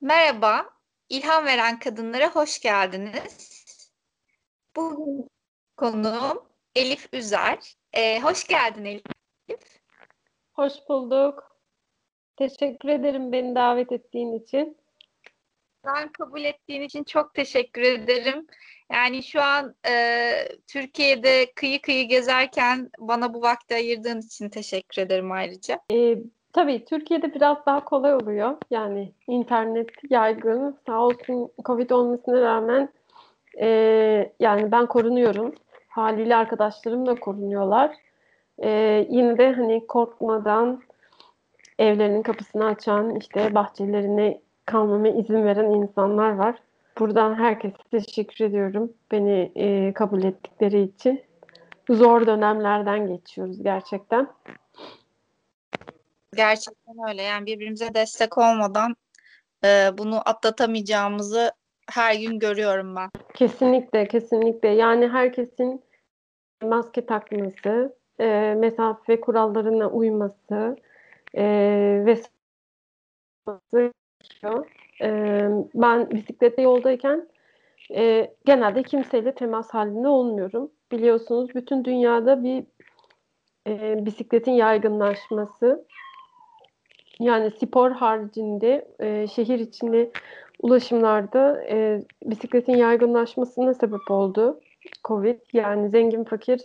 Merhaba, İlham Veren Kadınlara hoş geldiniz. Bugün konuğum Elif Üzer. Ee, hoş geldin Elif. Hoş bulduk. Teşekkür ederim beni davet ettiğin için. Ben kabul ettiğin için çok teşekkür ederim. Yani şu an e, Türkiye'de kıyı kıyı gezerken bana bu vakti ayırdığın için teşekkür ederim ayrıca. Ee, tabii Türkiye'de biraz daha kolay oluyor. Yani internet yaygın. Sağ olsun Covid olmasına rağmen e, yani ben korunuyorum. Haliyle arkadaşlarım da korunuyorlar. E, yine de hani korkmadan evlerinin kapısını açan, işte bahçelerine kalmama izin veren insanlar var. Buradan herkese teşekkür ediyorum beni e, kabul ettikleri için. Zor dönemlerden geçiyoruz gerçekten. Gerçekten öyle. Yani birbirimize destek olmadan e, bunu atlatamayacağımızı her gün görüyorum ben. Kesinlikle, kesinlikle. Yani herkesin maske takması, e, mesafe kurallarına uyması e, ve e, ben bisiklette yoldayken e, genelde kimseyle temas halinde olmuyorum. Biliyorsunuz bütün dünyada bir e, bisikletin yaygınlaşması yani spor haricinde e, şehir içinde ulaşımlarda e, bisikletin yaygınlaşmasına sebep oldu Covid. Yani zengin fakir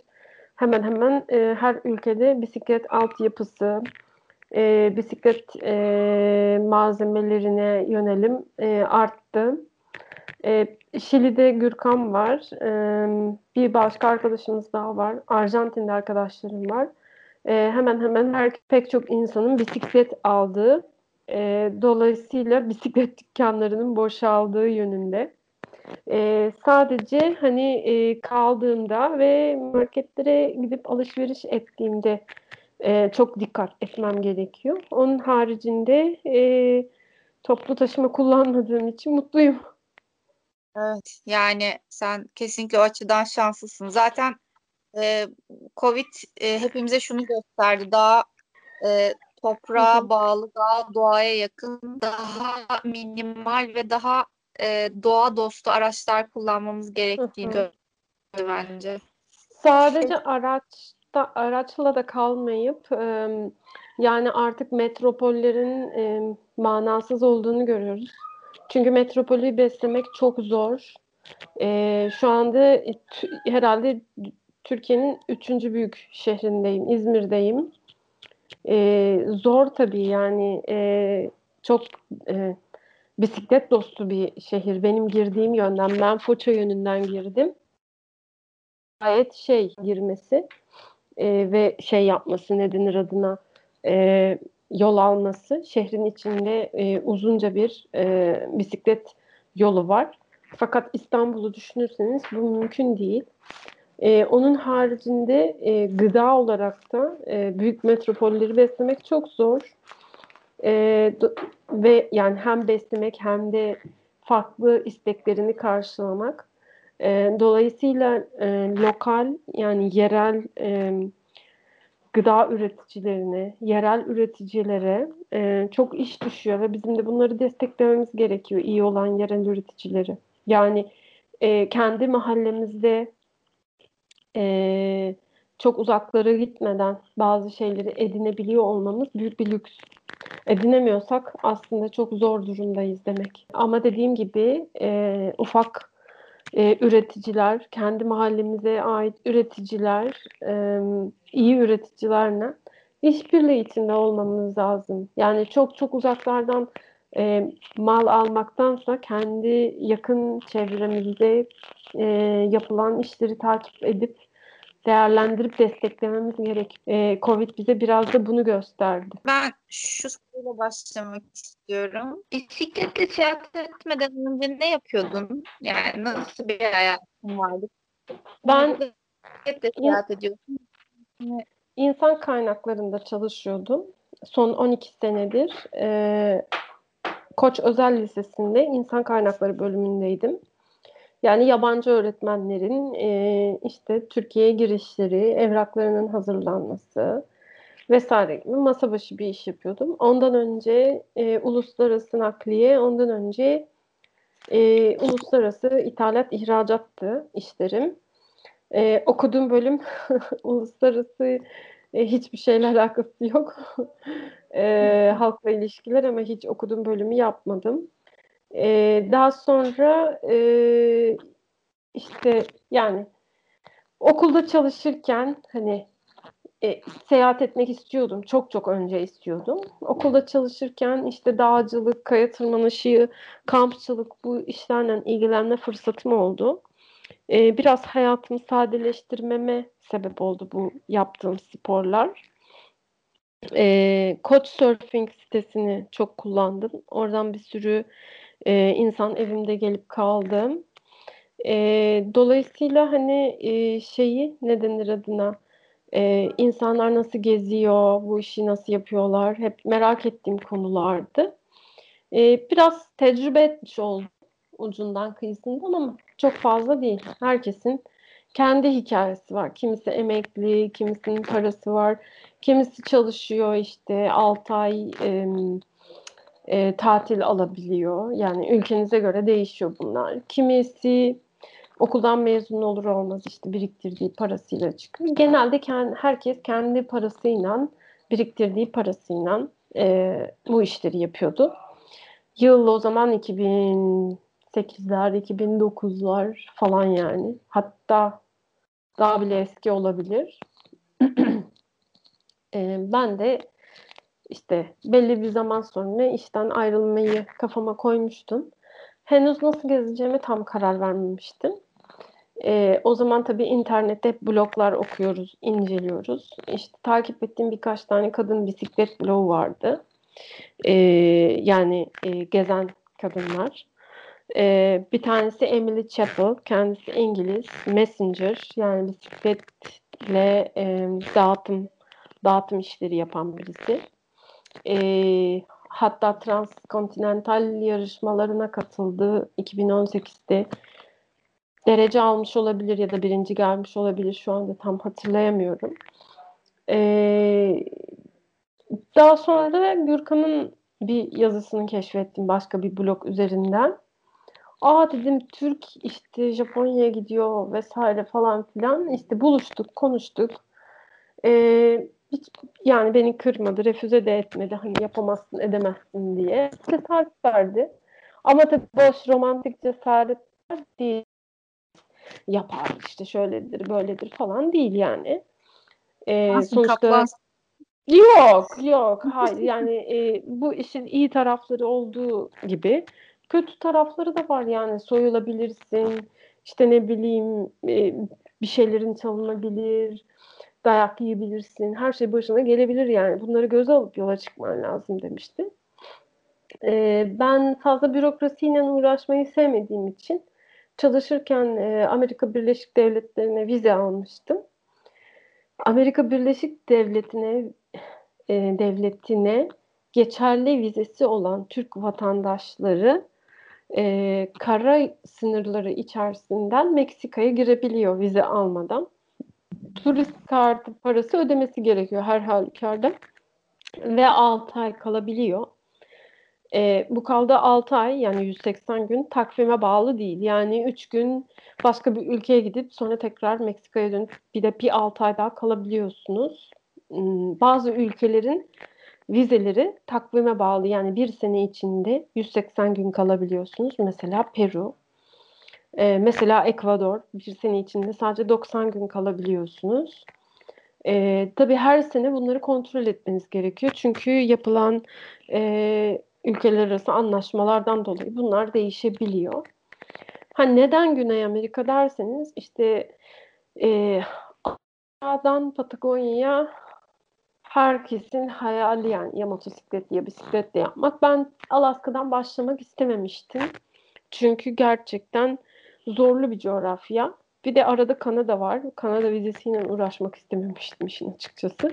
hemen hemen e, her ülkede bisiklet altyapısı, e, bisiklet e, malzemelerine yönelim e, arttı. E, Şili'de Gürkan var. E, bir başka arkadaşımız daha var. Arjantin'de arkadaşlarım var. E, hemen hemen her pek çok insanın bisiklet aldığı, e, dolayısıyla bisiklet dükkanlarının boşaldığı yönünde. E, sadece hani e, kaldığımda ve marketlere gidip alışveriş ettiğimde e, çok dikkat etmem gerekiyor. Onun haricinde e, toplu taşıma kullanmadığım için mutluyum. Evet, yani sen kesinlikle o açıdan şanslısın. Zaten e, Covid e, hepimize şunu gösterdi. Daha e, toprağa bağlı, daha doğaya yakın, daha minimal ve daha e, doğa dostu araçlar kullanmamız gerektiğini hı. bence. Sadece araçta araçla da kalmayıp e, yani artık metropollerin e, manasız olduğunu görüyoruz. Çünkü metropolü beslemek çok zor. E, şu anda herhalde Türkiye'nin üçüncü büyük şehrindeyim, İzmir'deyim. E, zor tabii yani e, çok e, bisiklet dostu bir şehir. Benim girdiğim yönden, ben Foça yönünden girdim. Gayet şey girmesi e, ve şey yapması ne denir adına e, yol alması. Şehrin içinde e, uzunca bir e, bisiklet yolu var. Fakat İstanbul'u düşünürseniz bu mümkün değil. Ee, onun haricinde e, gıda olarak da e, büyük metropolleri beslemek çok zor. E, do, ve yani hem beslemek hem de farklı isteklerini karşılamak. E, dolayısıyla e, lokal yani yerel e, gıda üreticilerine, yerel üreticilere e, çok iş düşüyor ve bizim de bunları desteklememiz gerekiyor iyi olan yerel üreticileri. Yani e, kendi mahallemizde e, çok uzaklara gitmeden bazı şeyleri edinebiliyor olmamız büyük bir lüks. Edinemiyorsak aslında çok zor durumdayız demek. Ama dediğim gibi e, ufak e, üreticiler, kendi mahallemize ait üreticiler, e, iyi üreticilerle işbirliği içinde olmamız lazım. Yani çok çok uzaklardan e, mal almaktansa kendi yakın çevremizde e, yapılan işleri takip edip değerlendirip desteklememiz gerek. E, Covid bize biraz da bunu gösterdi. Ben şu soruyla başlamak istiyorum. Bisikletle seyahat etmeden önce ne yapıyordun? Yani nasıl bir hayatın vardı? Ben bisikletle seyahat ediyordum. İnsan kaynaklarında çalışıyordum. Son 12 senedir e, Koç Özel Lisesi'nde insan kaynakları bölümündeydim. Yani yabancı öğretmenlerin e, işte Türkiye'ye girişleri, evraklarının hazırlanması, vesaire gibi masa başı bir iş yapıyordum. Ondan önce e, uluslararası nakliye, ondan önce e, uluslararası ithalat ihracattı işlerim. E, okuduğum bölüm uluslararası e, hiçbir şeyle alakası yok. e, halkla ilişkiler ama hiç okuduğum bölümü yapmadım. E, daha sonra e, işte yani okulda çalışırken hani e, seyahat etmek istiyordum. Çok çok önce istiyordum. Okulda çalışırken işte dağcılık, kaya tırmanışı, kampçılık bu işlerle ilgilenme fırsatım oldu. E, biraz hayatımı sadeleştirmeme sebep oldu bu yaptığım sporlar. E, Couchsurfing sitesini çok kullandım. Oradan bir sürü e, insan evimde gelip kaldım. E, dolayısıyla hani e, şeyi ne denir adına e, insanlar nasıl geziyor, bu işi nasıl yapıyorlar hep merak ettiğim konulardı. E, biraz tecrübe etmiş oldum ucundan kıyısından ama çok fazla değil. Herkesin kendi hikayesi var. Kimisi emekli, kimisinin parası var, kimisi çalışıyor işte 6 ay e, e, tatil alabiliyor. Yani ülkenize göre değişiyor bunlar. Kimisi okuldan mezun olur olmaz işte biriktirdiği parasıyla çıkıyor. Genelde kendi, herkes kendi parasıyla biriktirdiği parasıyla e, bu işleri yapıyordu. Yıl o zaman 2008'ler, 2009'lar falan yani. Hatta daha bile eski olabilir. e, ben de işte belli bir zaman sonra işten ayrılmayı kafama koymuştum. Henüz nasıl gezeceğime tam karar vermemiştim. E, o zaman tabii internette bloglar okuyoruz, inceliyoruz. İşte takip ettiğim birkaç tane kadın bisiklet blogu vardı. E, yani e, gezen kadınlar. E, bir tanesi Emily Chappell, kendisi İngiliz, Messenger yani bisikletle e, dağıtım dağıtım işleri yapan birisi. E, hatta transkontinental yarışmalarına katıldı 2018'de derece almış olabilir ya da birinci gelmiş olabilir. Şu anda tam hatırlayamıyorum. Ee, daha sonra da Gürkan'ın bir yazısını keşfettim başka bir blog üzerinden. Aa dedim Türk işte Japonya'ya gidiyor vesaire falan filan. İşte buluştuk, konuştuk. Ee, hiç, yani beni kırmadı, refüze de etmedi. Hani yapamazsın, edemezsin diye. Cesaret verdi. Ama tabii boş romantik cesaret değil yapar işte şöyledir böyledir falan değil yani. Ee, sonuçta kaplan. yok yok hayır yani e, bu işin iyi tarafları olduğu gibi kötü tarafları da var yani soyulabilirsin işte ne bileyim e, bir şeylerin çalınabilir dayak yiyebilirsin her şey başına gelebilir yani bunları göze alıp yola çıkman lazım demişti. E, ben fazla bürokrasiyle uğraşmayı sevmediğim için çalışırken e, Amerika Birleşik Devletleri'ne vize almıştım. Amerika Birleşik Devleti'ne devletine geçerli vizesi olan Türk vatandaşları e, kara sınırları içerisinden Meksika'ya girebiliyor vize almadan. Turist kartı parası ödemesi gerekiyor her halükarda ve 6 ay kalabiliyor. E, bu kaldığı 6 ay yani 180 gün takvime bağlı değil. Yani 3 gün başka bir ülkeye gidip sonra tekrar Meksika'ya dönüp bir de bir 6 ay daha kalabiliyorsunuz. Hmm, bazı ülkelerin vizeleri takvime bağlı. Yani bir sene içinde 180 gün kalabiliyorsunuz. Mesela Peru. Ee, mesela Ekvador bir sene içinde sadece 90 gün kalabiliyorsunuz. Ee, tabii her sene bunları kontrol etmeniz gerekiyor. Çünkü yapılan e, ülkeler arası anlaşmalardan dolayı bunlar değişebiliyor. Ha neden Güney Amerika derseniz işte e, Adana'dan Patagonya'ya herkesin hayali yani ya motosiklet ya bisikletle yapmak. Ben Alaska'dan başlamak istememiştim. Çünkü gerçekten zorlu bir coğrafya. Bir de arada Kanada var. Kanada vizesiyle uğraşmak istememiştim işin açıkçası.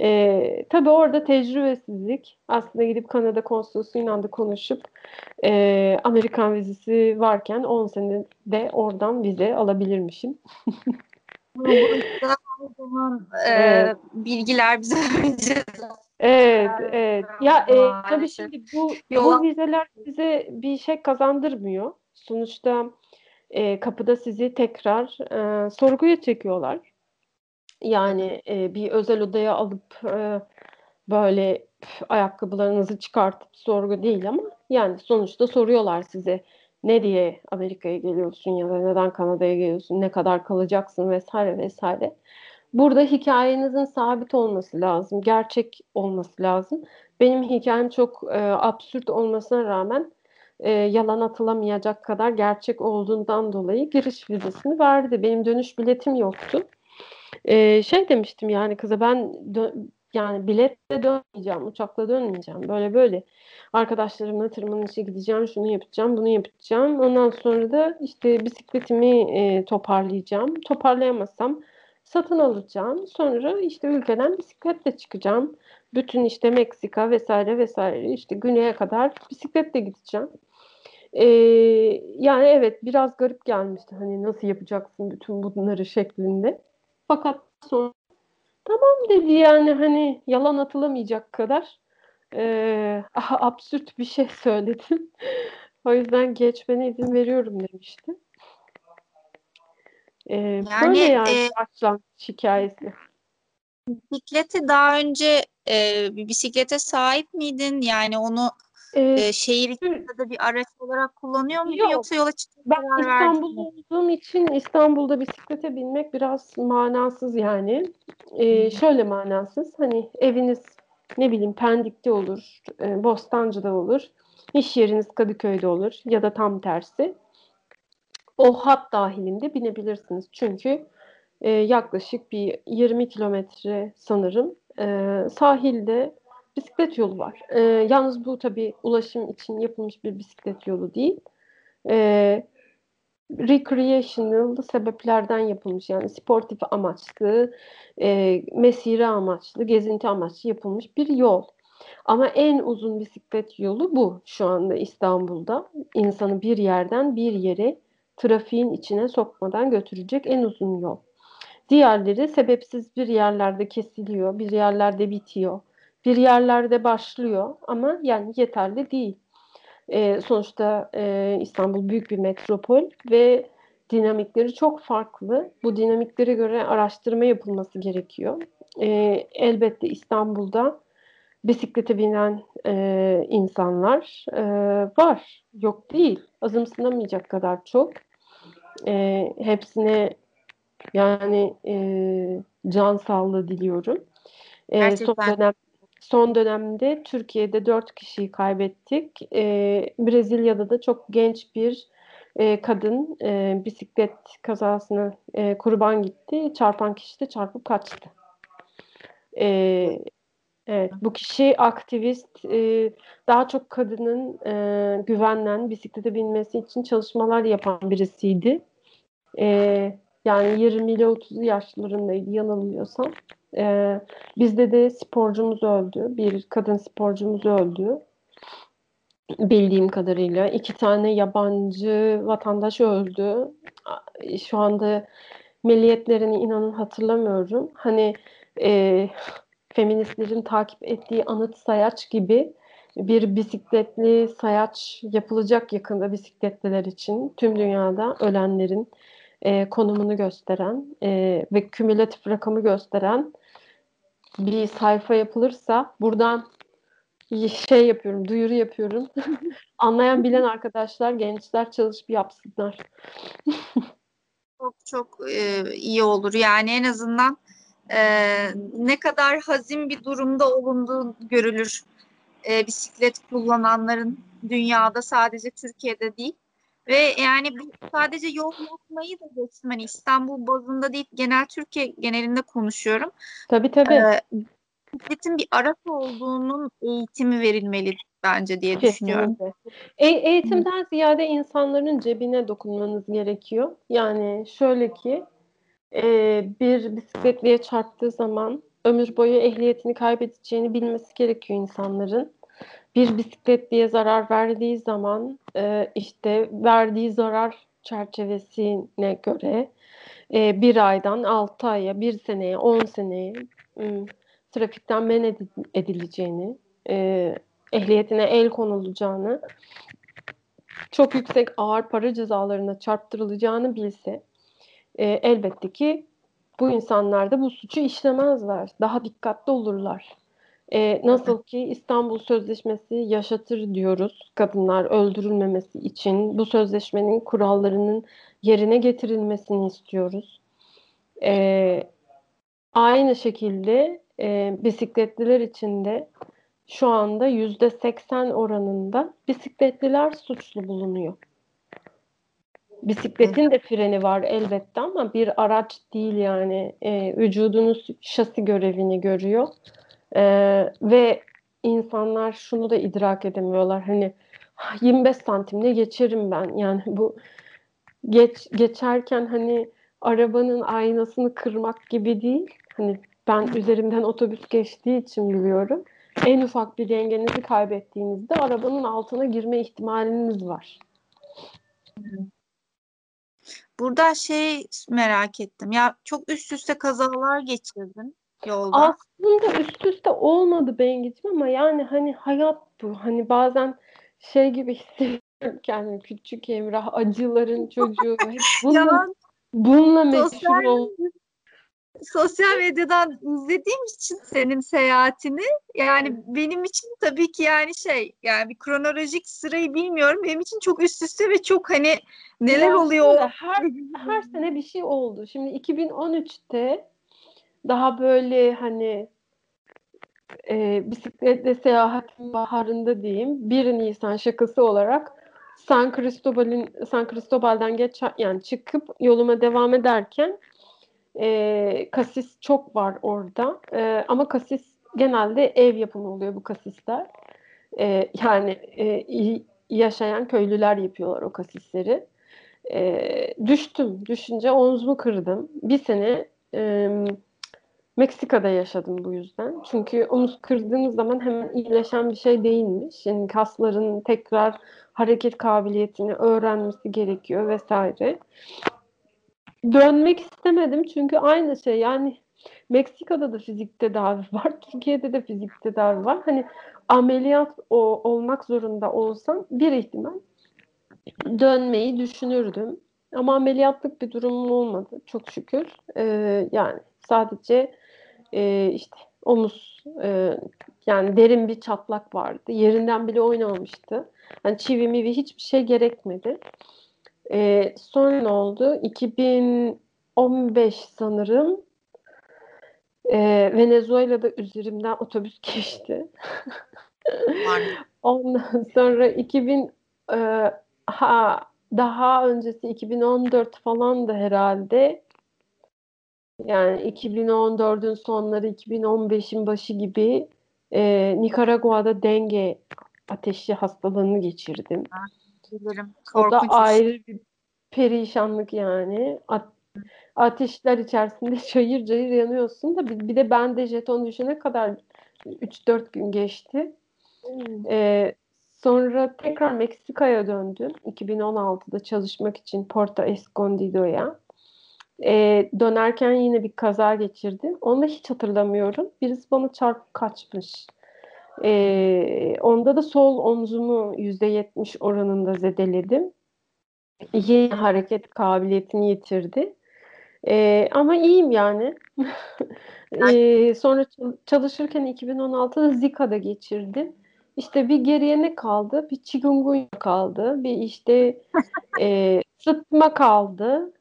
E, tabii orada tecrübesizlik. Aslında gidip Kanada konsolosluğuyla da konuşup e, Amerikan vizesi varken 10 senede oradan vize alabilirmişim. zaman e, evet. bilgiler bize Evet, evet. Ya e, tabii şimdi bu, bu vizeler size bir şey kazandırmıyor. Sonuçta e, kapıda sizi tekrar e, sorguya çekiyorlar. Yani e, bir özel odaya alıp e, böyle pf, ayakkabılarınızı çıkartıp sorgu değil ama yani sonuçta soruyorlar size ne diye Amerika'ya geliyorsun ya da neden Kanada'ya geliyorsun, ne kadar kalacaksın vesaire vesaire. Burada hikayenizin sabit olması lazım, gerçek olması lazım. Benim hikayem çok e, absürt olmasına rağmen e, yalan atılamayacak kadar gerçek olduğundan dolayı giriş vizesini verdi. Benim dönüş biletim yoktu. E, şey demiştim yani kıza ben yani biletle dönmeyeceğim, uçakla dönmeyeceğim. Böyle böyle. Arkadaşlarımla tırmanışa gideceğim, şunu yapacağım, bunu yapacağım. Ondan sonra da işte bisikletimi e, toparlayacağım. Toparlayamazsam satın alacağım. Sonra işte ülkeden bisikletle çıkacağım. Bütün işte Meksika vesaire vesaire işte güneye kadar bisikletle gideceğim. Ee, yani evet biraz garip gelmişti. Hani nasıl yapacaksın bütün bunları şeklinde. Fakat sonra tamam dedi yani hani yalan atılamayacak kadar e, absürt bir şey söyledim. o yüzden geçmene izin veriyorum demişti. E, yani, böyle yani e, başlangıç hikayesi. Bisikleti daha önce e, bir bisiklete sahip miydin? Yani onu ee, şehir içinde de bir araç olarak kullanıyor muydun yok, yoksa yola çıkıp Ben İstanbul'da olduğum için İstanbul'da bisiklete binmek biraz manasız yani. Ee, şöyle manasız hani eviniz ne bileyim Pendik'te olur, e, Bostancı'da olur, iş yeriniz Kadıköy'de olur ya da tam tersi. O hat dahilinde binebilirsiniz. Çünkü e, yaklaşık bir 20 kilometre sanırım e, sahilde bisiklet yolu var. E, yalnız bu tabii ulaşım için yapılmış bir bisiklet yolu değil. E, recreational sebeplerden yapılmış yani sportif amaçlı, e, mesire amaçlı, gezinti amaçlı yapılmış bir yol. Ama en uzun bisiklet yolu bu şu anda İstanbul'da. İnsanı bir yerden bir yere trafiğin içine sokmadan götürecek en uzun yol. Diğerleri sebepsiz bir yerlerde kesiliyor, bir yerlerde bitiyor bir yerlerde başlıyor ama yani yeterli değil. E, sonuçta e, İstanbul büyük bir metropol ve dinamikleri çok farklı. Bu dinamiklere göre araştırma yapılması gerekiyor. E, elbette İstanbul'da bisiklete binen e, insanlar e, var. Yok değil. Azımsınamayacak kadar çok. E, hepsine yani e, can sağlığı diliyorum. E, son dönem son dönemde Türkiye'de dört kişiyi kaybettik. E, Brezilya'da da çok genç bir e, kadın e, bisiklet kazasına e, kurban gitti. Çarpan kişi de çarpıp kaçtı. E, evet, bu kişi aktivist. E, daha çok kadının e, güvenlen bisiklete binmesi için çalışmalar yapan birisiydi. E, yani 20 ile 30 yaşlarındaydı yanılmıyorsam. Ee, bizde de sporcumuz öldü. Bir kadın sporcumuz öldü. Bildiğim kadarıyla. iki tane yabancı vatandaş öldü. Şu anda milliyetlerini inanın hatırlamıyorum. Hani e, feministlerin takip ettiği anıt sayaç gibi bir bisikletli sayaç yapılacak yakında bisikletliler için tüm dünyada ölenlerin e, konumunu gösteren e, ve kümülatif rakamı gösteren bir sayfa yapılırsa buradan şey yapıyorum, duyuru yapıyorum. Anlayan bilen arkadaşlar, gençler çalışıp yapsınlar. çok çok e, iyi olur. Yani en azından e, ne kadar hazin bir durumda olunduğu görülür e, bisiklet kullananların dünyada sadece Türkiye'de değil. Ve yani sadece yol yapmayı da geçtim. Hani İstanbul bazında değil genel Türkiye genelinde konuşuyorum. Tabii tabii. Ee, bisikletin bir araç olduğunun eğitimi verilmeli bence diye Kesinlikle. düşünüyorum. E, eğitimden ziyade insanların cebine dokunmanız gerekiyor. Yani şöyle ki e, bir bisikletliye çarptığı zaman ömür boyu ehliyetini kaybedeceğini bilmesi gerekiyor insanların bir bisikletliye zarar verdiği zaman e, işte verdiği zarar çerçevesine göre e, bir aydan altı aya, bir seneye, on seneye ım, trafikten men edileceğini, e, ehliyetine el konulacağını, çok yüksek ağır para cezalarına çarptırılacağını bilse e, elbette ki bu insanlar da bu suçu işlemezler. Daha dikkatli olurlar. E, nasıl ki İstanbul Sözleşmesi yaşatır diyoruz kadınlar öldürülmemesi için bu sözleşmenin kurallarının yerine getirilmesini istiyoruz. E, aynı şekilde e, bisikletliler için de şu anda yüzde seksen oranında bisikletliler suçlu bulunuyor. Bisikletin de freni var elbette ama bir araç değil yani e, vücudunuz şasi görevini görüyor e, ve insanlar şunu da idrak edemiyorlar. Hani 25 santimle geçerim ben. Yani bu geç geçerken hani arabanın aynasını kırmak gibi değil. Hani ben üzerimden otobüs geçtiği için biliyorum. En ufak bir dengenizi kaybettiğinizde arabanın altına girme ihtimaliniz var. Burada şey merak ettim. Ya çok üst üste kazalar geçirdin yolda. Aslında üst üste olmadı Bengiciğim ama yani hani hayat bu. Hani bazen şey gibi hissediyorum kendimi küçük Emrah acıların çocuğu. Hep bununla, bununla meşhur oldum sosyal medyadan izlediğim için senin seyahatini yani benim için tabii ki yani şey yani bir kronolojik sırayı bilmiyorum. Benim için çok üst üste ve çok hani neler oluyor. Her, her sene bir şey oldu. Şimdi 2013'te daha böyle hani e, bisikletle seyahatin baharında diyeyim 1 Nisan şakası olarak San Cristobal'in San Cristobal'den geç yani çıkıp yoluma devam ederken e, kasis çok var orada. E, ama kasis genelde ev yapımı oluyor bu kasisler. E, yani e, yaşayan köylüler yapıyorlar o kasisleri. E, düştüm. Düşünce omzumu kırdım. Bir sene e, Meksika'da yaşadım bu yüzden. Çünkü omuz kırdığınız zaman hemen iyileşen bir şey değilmiş. Yani kasların tekrar hareket kabiliyetini öğrenmesi gerekiyor vesaire dönmek istemedim çünkü aynı şey yani Meksika'da da fizik tedavi var, Türkiye'de de fizik tedavi var. Hani ameliyat o, olmak zorunda olsam bir ihtimal dönmeyi düşünürdüm. Ama ameliyatlık bir durumum olmadı çok şükür. Ee, yani sadece e, işte omuz e, yani derin bir çatlak vardı. Yerinden bile oynamamıştı. Yani çivi mivi hiçbir şey gerekmedi. E, sonra ne oldu? 2015 sanırım e, Venezuela'da üzerimden otobüs geçti. Ondan sonra 2000 e, ha daha öncesi 2014 falan da herhalde yani 2014'ün sonları 2015'in başı gibi e, Nikaragua'da denge ateşi hastalığını geçirdim. Bilirim. O da ayrı bir perişanlık yani. ateşler içerisinde çayır çayır yanıyorsun da bir, bir de ben de jeton düşene kadar 3-4 gün geçti. Hmm. Ee, sonra tekrar Meksika'ya döndüm. 2016'da çalışmak için Porto Escondido'ya. Ee, dönerken yine bir kaza geçirdim. Onu da hiç hatırlamıyorum. Birisi bana çarpıp kaçmış. Ee, onda da sol omzumu %70 oranında zedeledim. Yeni hareket kabiliyetini yitirdi. Ee, ama iyiyim yani. ee, sonra çalışırken 2016'da Zika'da geçirdim. İşte bir geriye ne kaldı? Bir chikungunya kaldı. Bir işte e, sıtma kaldı.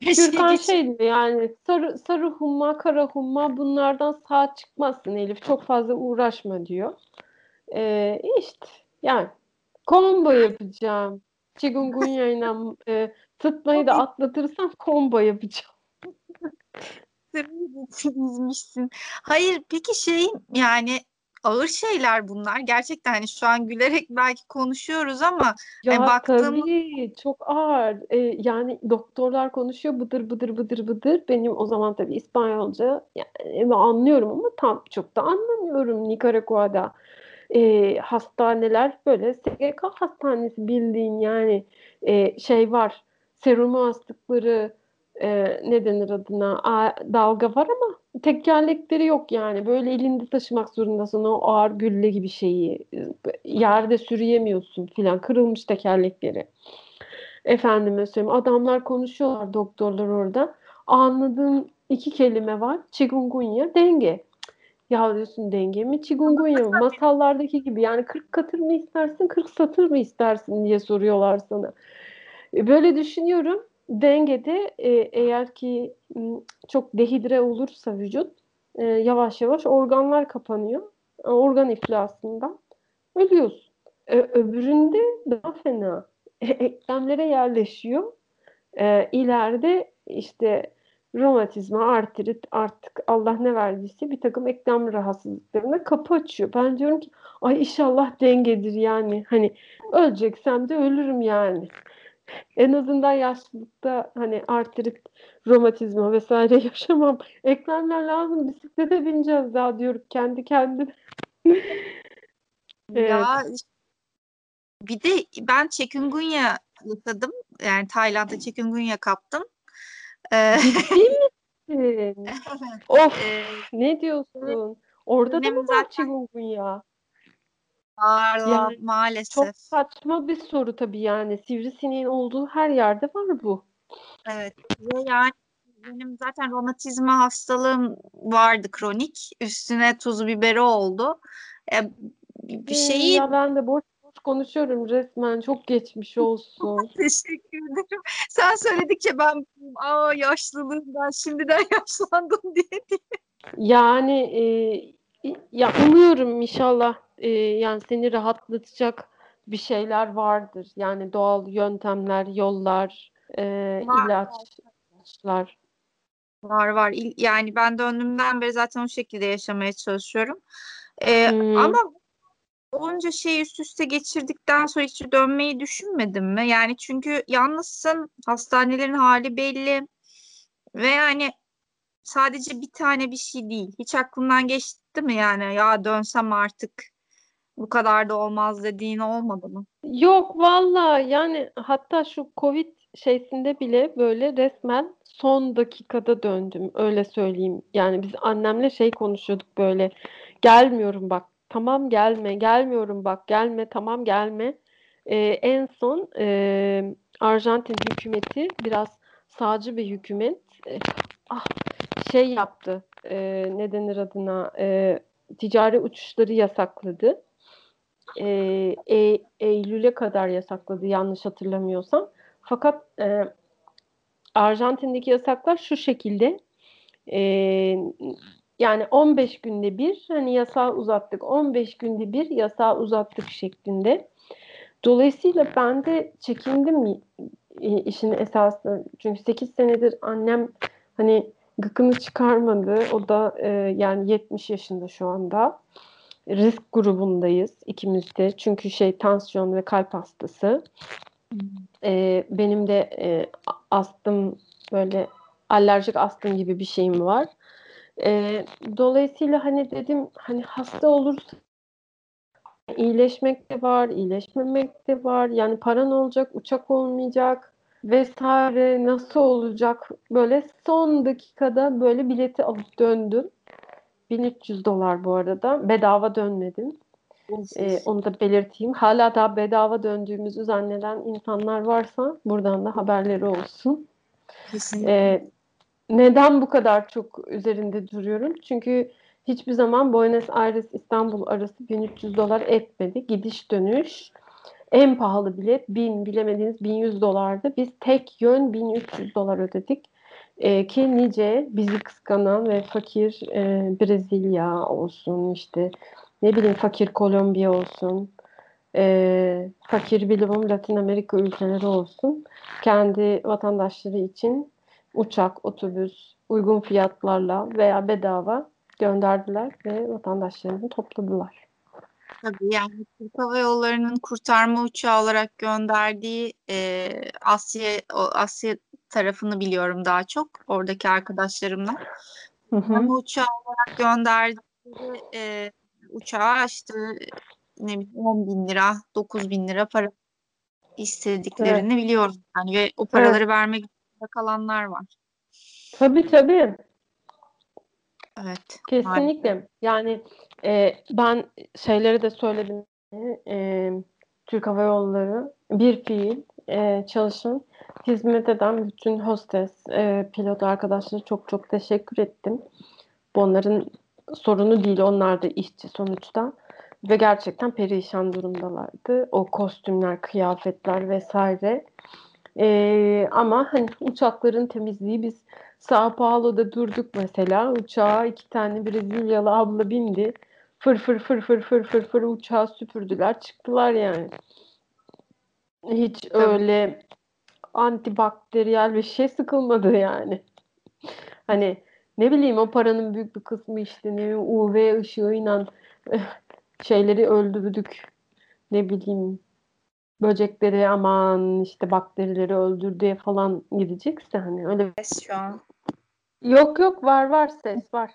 Gürkan şeydi yani sarı, sarı humma, kara humma bunlardan sağ çıkmazsın Elif. Çok fazla uğraşma diyor. Ee, işte yani combo yapacağım. Chikungunya ile e, sıtmayı da atlatırsam combo yapacağım. Çizmişsin. Hayır peki şey yani ağır şeyler bunlar. Gerçekten hani şu an gülerek belki konuşuyoruz ama ya hani baktığım... tabii çok ağır. Ee, yani doktorlar konuşuyor bıdır bıdır bıdır bıdır. Benim o zaman tabii İspanyolca yani anlıyorum ama tam çok da anlamıyorum Nikaragua'da. e, hastaneler böyle SGK hastanesi bildiğin yani e, şey var serumu astıkları e, ne denir adına? A, dalga var ama tekerlekleri yok yani. Böyle elinde taşımak zorundasın. O ağır gülle gibi şeyi yerde sürüyemiyorsun filan. Kırılmış tekerlekleri. Efendime söyleyeyim adamlar konuşuyorlar doktorlar orada. Anladığım iki kelime var. Chikungunya denge. Ya diyorsun denge mi chikungunya mı? Masallardaki gibi. Yani 40 katır mı istersin 40 satır mı istersin diye soruyorlar sana. E, böyle düşünüyorum dengede e, eğer ki çok dehidre olursa vücut e, yavaş yavaş organlar kapanıyor. E, organ iflasından ölüyorsun. E, öbüründe daha fena. E, eklemlere yerleşiyor. E, ileride işte romatizma, artrit artık Allah ne verdiyse bir takım eklem rahatsızlıklarına kapı açıyor. Ben diyorum ki ay inşallah dengedir yani. Hani öleceksem de ölürüm yani en azından yaşlılıkta hani artrit, romatizma vesaire yaşamam. Eklemler lazım. Bisiklete bineceğiz daha diyorum kendi kendime. evet. Ya bir de ben chikungunya yaşadım. Yani Tayland'da chikungunya kaptım. Ee, Ciddi misin? of ne diyorsun? Orada da mı var chikungunya? Var yani maalesef. Çok saçma bir soru tabii yani. Sivrisineğin olduğu her yerde var bu. Evet. Ve yani benim zaten romatizma hastalığım vardı kronik. Üstüne tuzu biberi oldu. E, bir şeyi... Ya ben de boş boş konuşuyorum resmen. Çok geçmiş olsun. Teşekkür ederim. Sen söyledikçe ben aa yaşlılığımdan şimdiden yaşlandım diye diye. Yani e, ya umuyorum inşallah e, yani seni rahatlatacak bir şeyler vardır. Yani doğal yöntemler, yollar, e, var, ilaç, ilaçlar. Var var. Yani ben döndüğümden beri zaten o şekilde yaşamaya çalışıyorum. Ee, hmm. Ama onca şey üst üste geçirdikten sonra hiç dönmeyi düşünmedim mi? Yani çünkü yalnızsın, hastanelerin hali belli ve yani sadece bir tane bir şey değil. Hiç aklından geçti mi yani ya dönsem artık bu kadar da olmaz dediğin olmadı mı? Yok valla yani hatta şu Covid şeysinde bile böyle resmen son dakikada döndüm öyle söyleyeyim. Yani biz annemle şey konuşuyorduk böyle gelmiyorum bak tamam gelme gelmiyorum bak gelme tamam gelme. Ee, en son e, Arjantin hükümeti biraz sağcı bir hükümet e, ah, şey yaptı e, ne denir adına e, ticari uçuşları yasakladı e, e, Eylül'e kadar yasakladı yanlış hatırlamıyorsam. Fakat e, Arjantin'deki yasaklar şu şekilde e, yani 15 günde bir hani yasağı uzattık 15 günde bir yasağı uzattık şeklinde. Dolayısıyla ben de çekindim işin esası. Çünkü 8 senedir annem hani gıkını çıkarmadı. O da e, yani 70 yaşında şu anda risk grubundayız ikimiz de. Çünkü şey tansiyon ve kalp hastası. Ee, benim de e, astım böyle alerjik astım gibi bir şeyim var. E, dolayısıyla hani dedim hani hasta olursa iyileşmek de var, iyileşmemek de var. Yani paran olacak, uçak olmayacak vesaire nasıl olacak? Böyle son dakikada böyle bileti alıp döndüm. 1300 dolar bu arada. Bedava dönmedim. Ee, onu da belirteyim. Hala daha bedava döndüğümüzü zanneden insanlar varsa buradan da haberleri olsun. Ee, neden bu kadar çok üzerinde duruyorum? Çünkü hiçbir zaman Buenos Aires İstanbul arası 1300 dolar etmedi. Gidiş dönüş en pahalı bilet 1000 bilemediğiniz 1100 dolardı. Biz tek yön 1300 dolar ödedik. E, ki nice bizi kıskanan ve fakir e, Brezilya olsun işte ne bileyim fakir Kolombiya olsun e, fakir bilimum Latin Amerika ülkeleri olsun kendi vatandaşları için uçak, otobüs uygun fiyatlarla veya bedava gönderdiler ve vatandaşlarını topladılar. Tabii yani Türk Hava Yolları'nın kurtarma uçağı olarak gönderdiği e, Asya Asya tarafını biliyorum daha çok oradaki arkadaşlarımla. Hı hı. Ama uçağı olarak gönderdiği e, uçağa işte ne bileyim 10 bin lira, 9 bin lira para istediklerini evet. biliyorum. Yani ve o paraları evet. vermek zorunda kalanlar var. Tabii tabii. Evet. Kesinlikle. Maalesef. Yani e, ben şeyleri de söyledim. E, Türk Hava Yolları bir fiil e, çalışın hizmet eden bütün hostes, e, pilot arkadaşlara çok çok teşekkür ettim. Bu onların sorunu değil. Onlar da işçi sonuçta. Ve gerçekten perişan durumdalardı. O kostümler, kıyafetler vesaire. Ee, ama hani uçakların temizliği biz Sao Paulo'da durduk mesela. Uçağa iki tane Brezilyalı abla bindi. Fır fır fır fır fır fır fır uçağı süpürdüler çıktılar yani. Hiç Tabii. öyle antibakteriyel bir şey sıkılmadı yani. Hani ne bileyim o paranın büyük bir kısmı işte ne UV ışığıyla şeyleri öldürdük. Ne bileyim böcekleri aman işte bakterileri öldür diye falan gidecekse hani öyle ses şu an. Yok yok var var ses var.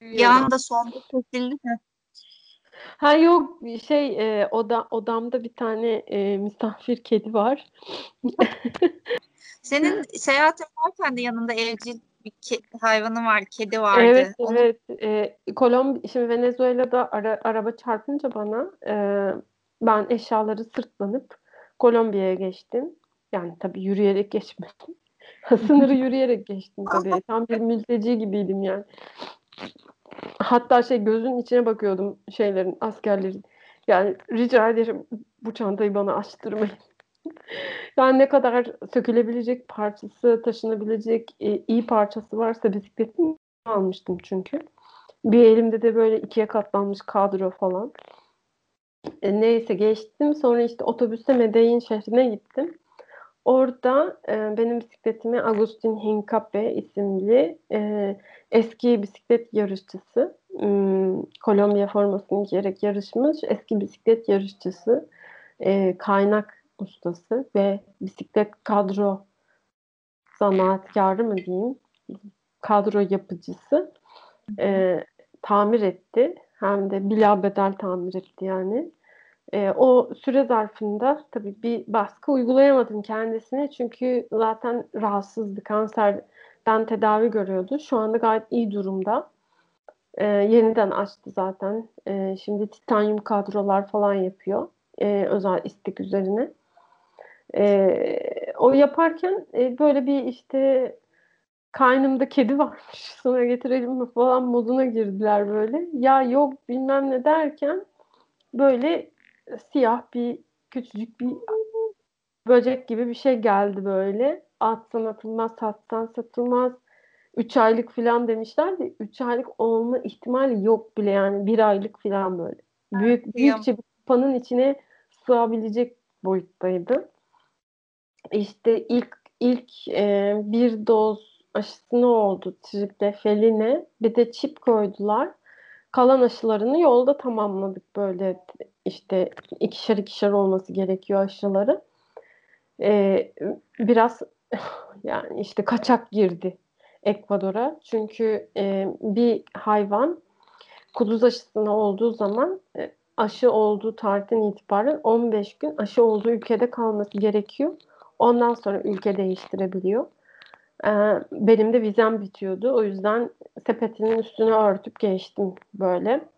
Bir anda sonda kesildi? Ha yok şey e, oda odamda bir tane e, misafir kedi var. Senin seyahat yaparken de yanında evcil bir ke- hayvanın var, kedi vardı. Evet, Onu... evet. E, Kolomb şimdi Venezuela'da ara, araba çarpınca bana e, ben eşyaları sırtlanıp Kolombiya'ya geçtim. Yani tabii yürüyerek geçmedim. Sınırı yürüyerek geçtim tabii. Tam bir mülteci gibiydim yani. Hatta şey gözün içine bakıyordum şeylerin, askerlerin. Yani rica ederim bu çantayı bana açtırmayın. yani ne kadar sökülebilecek parçası, taşınabilecek e, iyi parçası varsa bisikletimi almıştım çünkü. Bir elimde de böyle ikiye katlanmış kadro falan. E, neyse geçtim. Sonra işte otobüste Medellin şehrine gittim. Orada e, benim bisikletimi Agustin Hincape isimli e, eski bisiklet yarışçısı, e, Kolombiya formasını giyerek yarışmış eski bisiklet yarışçısı, e, kaynak ustası ve bisiklet kadro zanaatkarı mı diyeyim, kadro yapıcısı e, tamir etti. Hem de bila bedel tamir etti yani. E, o süre zarfında tabii bir baskı uygulayamadım kendisine çünkü zaten rahatsızdı, kanserden tedavi görüyordu. Şu anda gayet iyi durumda. E, yeniden açtı zaten. E, şimdi titanyum kadrolar falan yapıyor e, özel istek üzerine. E, o yaparken e, böyle bir işte kaynımda kedi varmış sana getirelim mi falan moduna girdiler böyle. Ya yok bilmem ne derken böyle siyah bir küçücük bir böcek gibi bir şey geldi böyle. Atsan atılmaz, satsan satılmaz. 3 aylık falan demişler de 3 aylık olma ihtimali yok bile yani bir aylık falan böyle. Büyük büyükçe bir kupanın içine sığabilecek boyuttaydı. İşte ilk ilk e, bir doz aşısını oldu triplefeline. Bir de çip koydular. Kalan aşılarını yolda tamamladık böyle işte ikişer ikişer olması gerekiyor aşıları. Ee, biraz yani işte kaçak girdi Ekvador'a. Çünkü e, bir hayvan kuduz aşısına olduğu zaman e, aşı olduğu tarihten itibaren 15 gün aşı olduğu ülkede kalması gerekiyor. Ondan sonra ülke değiştirebiliyor. Ee, benim de vizem bitiyordu. O yüzden sepetinin üstüne örtüp geçtim böyle.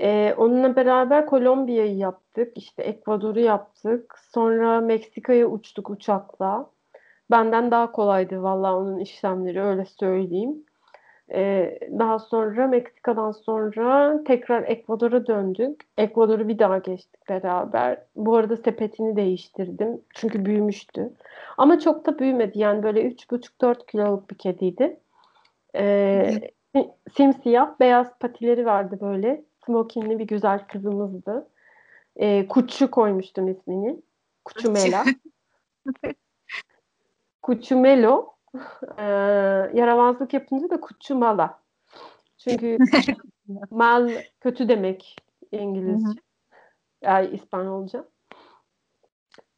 Ee, onunla beraber Kolombiya'yı yaptık. İşte Ekvador'u yaptık. Sonra Meksika'ya uçtuk uçakla. Benden daha kolaydı vallahi onun işlemleri öyle söyleyeyim. Ee, daha sonra Meksika'dan sonra tekrar Ekvador'a döndük. Ekvador'u bir daha geçtik beraber. Bu arada sepetini değiştirdim. Çünkü büyümüştü. Ama çok da büyümedi. Yani böyle 3,5-4 kiloluk bir kediydi. Ee, simsiyah, beyaz patileri vardı böyle. Smokinli bir güzel kızımızdı. Ee, Kuçu koymuştum ismini. Kuçumela. Kuçumelo. Ee, yaramazlık yapınca da Kuçumala. Çünkü mal kötü demek İngilizce. Yani İspanyolca.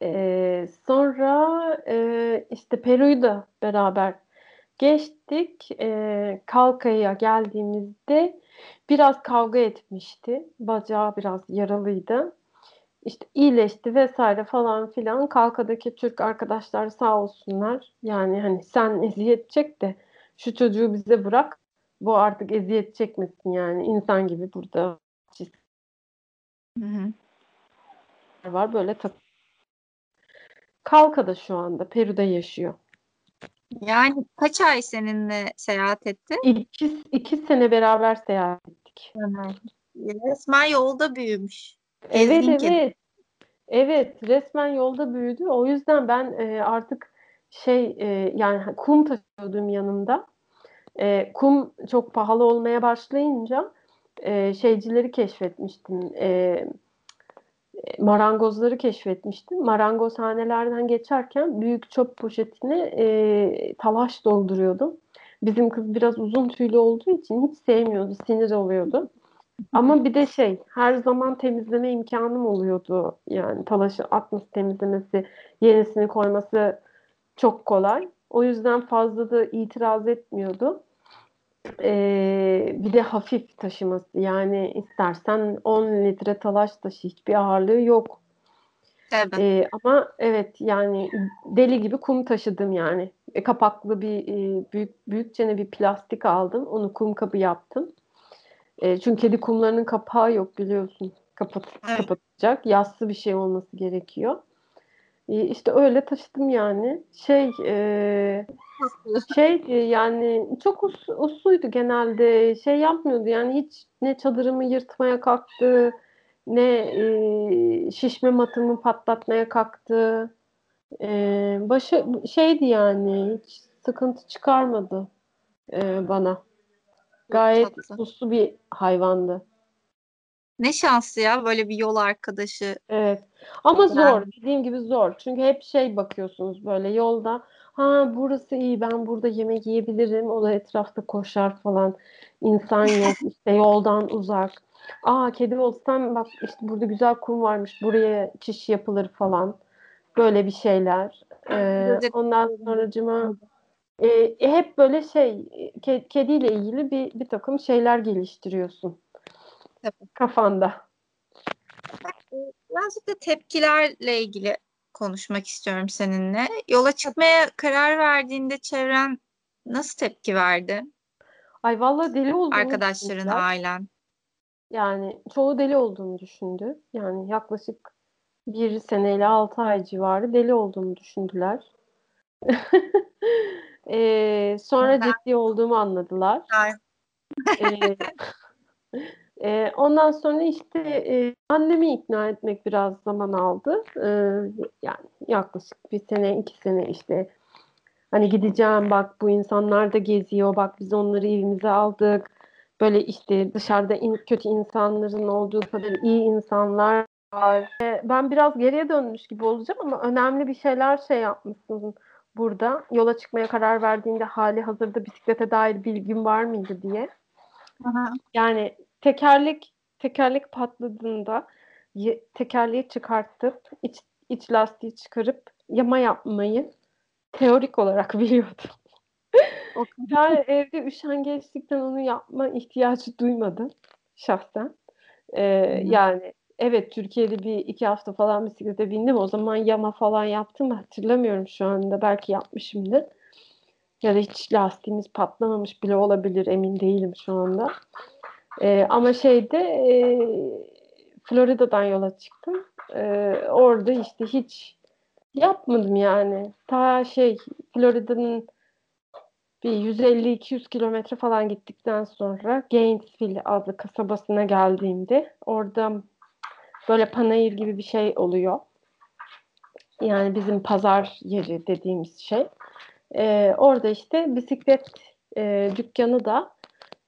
Ee, sonra e, işte Peru'yu da beraber Geçtik. E, Kalka'ya geldiğimizde biraz kavga etmişti. Bacağı biraz yaralıydı. İşte iyileşti vesaire falan filan. Kalka'daki Türk arkadaşlar sağ olsunlar. Yani hani sen eziyet çek de şu çocuğu bize bırak. Bu artık eziyet çekmesin yani. insan gibi burada Hı hı. var böyle tak. Kalka'da şu anda Peru'da yaşıyor. Yani kaç ay seninle seyahat etti? İki, iki sene beraber seyahat ettik. Resmen yolda büyümüş. Evet Gezgin kedi. evet. Evet resmen yolda büyüdü. O yüzden ben e, artık şey e, yani kum taşıyordum yanımda. E, kum çok pahalı olmaya başlayınca e, şeycileri keşfetmiştim. E, marangozları keşfetmiştim. Marangozhanelerden geçerken büyük çöp poşetine e, talaş dolduruyordum. Bizim kız biraz uzun tüylü olduğu için hiç sevmiyordu, sinir oluyordu. Ama bir de şey, her zaman temizleme imkanım oluyordu. Yani talaşı atması, temizlemesi, yenisini koyması çok kolay. O yüzden fazla da itiraz etmiyordu. Ee, bir de hafif taşıması. Yani istersen 10 litre talaş taşı hiçbir ağırlığı yok. Evet. Ee, ama evet yani deli gibi kum taşıdım yani. E, kapaklı bir e, büyük büyükçene bir plastik aldım. Onu kum kabı yaptım. E, çünkü kedi kumlarının kapağı yok biliyorsun. Kapat, Evet. kapatacak. Yassı bir şey olması gerekiyor. E, işte öyle taşıdım yani. Şey e, şeydi yani çok us, usluydu genelde. Şey yapmıyordu yani hiç ne çadırımı yırtmaya kalktı ne e, şişme matımı patlatmaya kalktı. E, başı şeydi yani hiç sıkıntı çıkarmadı e, bana. Gayet tatlı. uslu bir hayvandı. Ne şanslı ya böyle bir yol arkadaşı. Evet. Ama Yani- zor. Dediğim gibi zor. Çünkü hep şey bakıyorsunuz böyle yolda. Ha burası iyi ben burada yemek yiyebilirim. O da etrafta koşar falan. İnsan yok. işte yoldan uzak. Aa kedi olsam bak işte burada güzel kum varmış. Buraya çiş yapılır falan. Böyle bir şeyler. Ee, ondan sonracıma e, e, hep böyle şey ke- kediyle ilgili bir, bir takım şeyler geliştiriyorsun. Tabii. Kafanda. Birazcık da tepkilerle ilgili konuşmak istiyorum seninle. Yola çıkmaya karar verdiğinde çevren nasıl tepki verdi? Ay vallahi deli olduğumu Arkadaşların, düşündüler. ailen. Yani çoğu deli olduğumu düşündü. Yani yaklaşık bir seneyle altı ay civarı deli olduğumu düşündüler. Ee, sonra Ben- ciddi olduğumu anladılar. E, ondan sonra işte e, annemi ikna etmek biraz zaman aldı. Ee, yani yaklaşık bir sene, iki sene işte hani gideceğim bak bu insanlar da geziyor, bak biz onları evimize aldık. Böyle işte dışarıda in, kötü insanların olduğu kadar iyi insanlar var. Ben biraz geriye dönmüş gibi olacağım ama önemli bir şeyler şey yapmışsın burada. Yola çıkmaya karar verdiğinde hali hazırda bisiklete dair bilgin var mıydı diye. Aha. Yani tekerlek tekerlek patladığında tekerleği çıkartıp iç, iç lastiği çıkarıp yama yapmayı teorik olarak biliyordum. Yani evde üşengeçlikten onu yapma ihtiyacı duymadım şahsen. Ee, Hı. yani evet Türkiye'de bir iki hafta falan bisiklete bindim. O zaman yama falan yaptım mı hatırlamıyorum şu anda. Belki yapmışımdır. Ya da hiç lastiğimiz patlamamış bile olabilir emin değilim şu anda. Ee, ama şeyde e, Florida'dan yola çıktım. Ee, orada işte hiç yapmadım yani. Ta şey Florida'nın bir 150-200 kilometre falan gittikten sonra Gainesville adlı kasabasına geldiğimde orada böyle panayır gibi bir şey oluyor. Yani bizim pazar yeri dediğimiz şey. Ee, orada işte bisiklet e, dükkanı da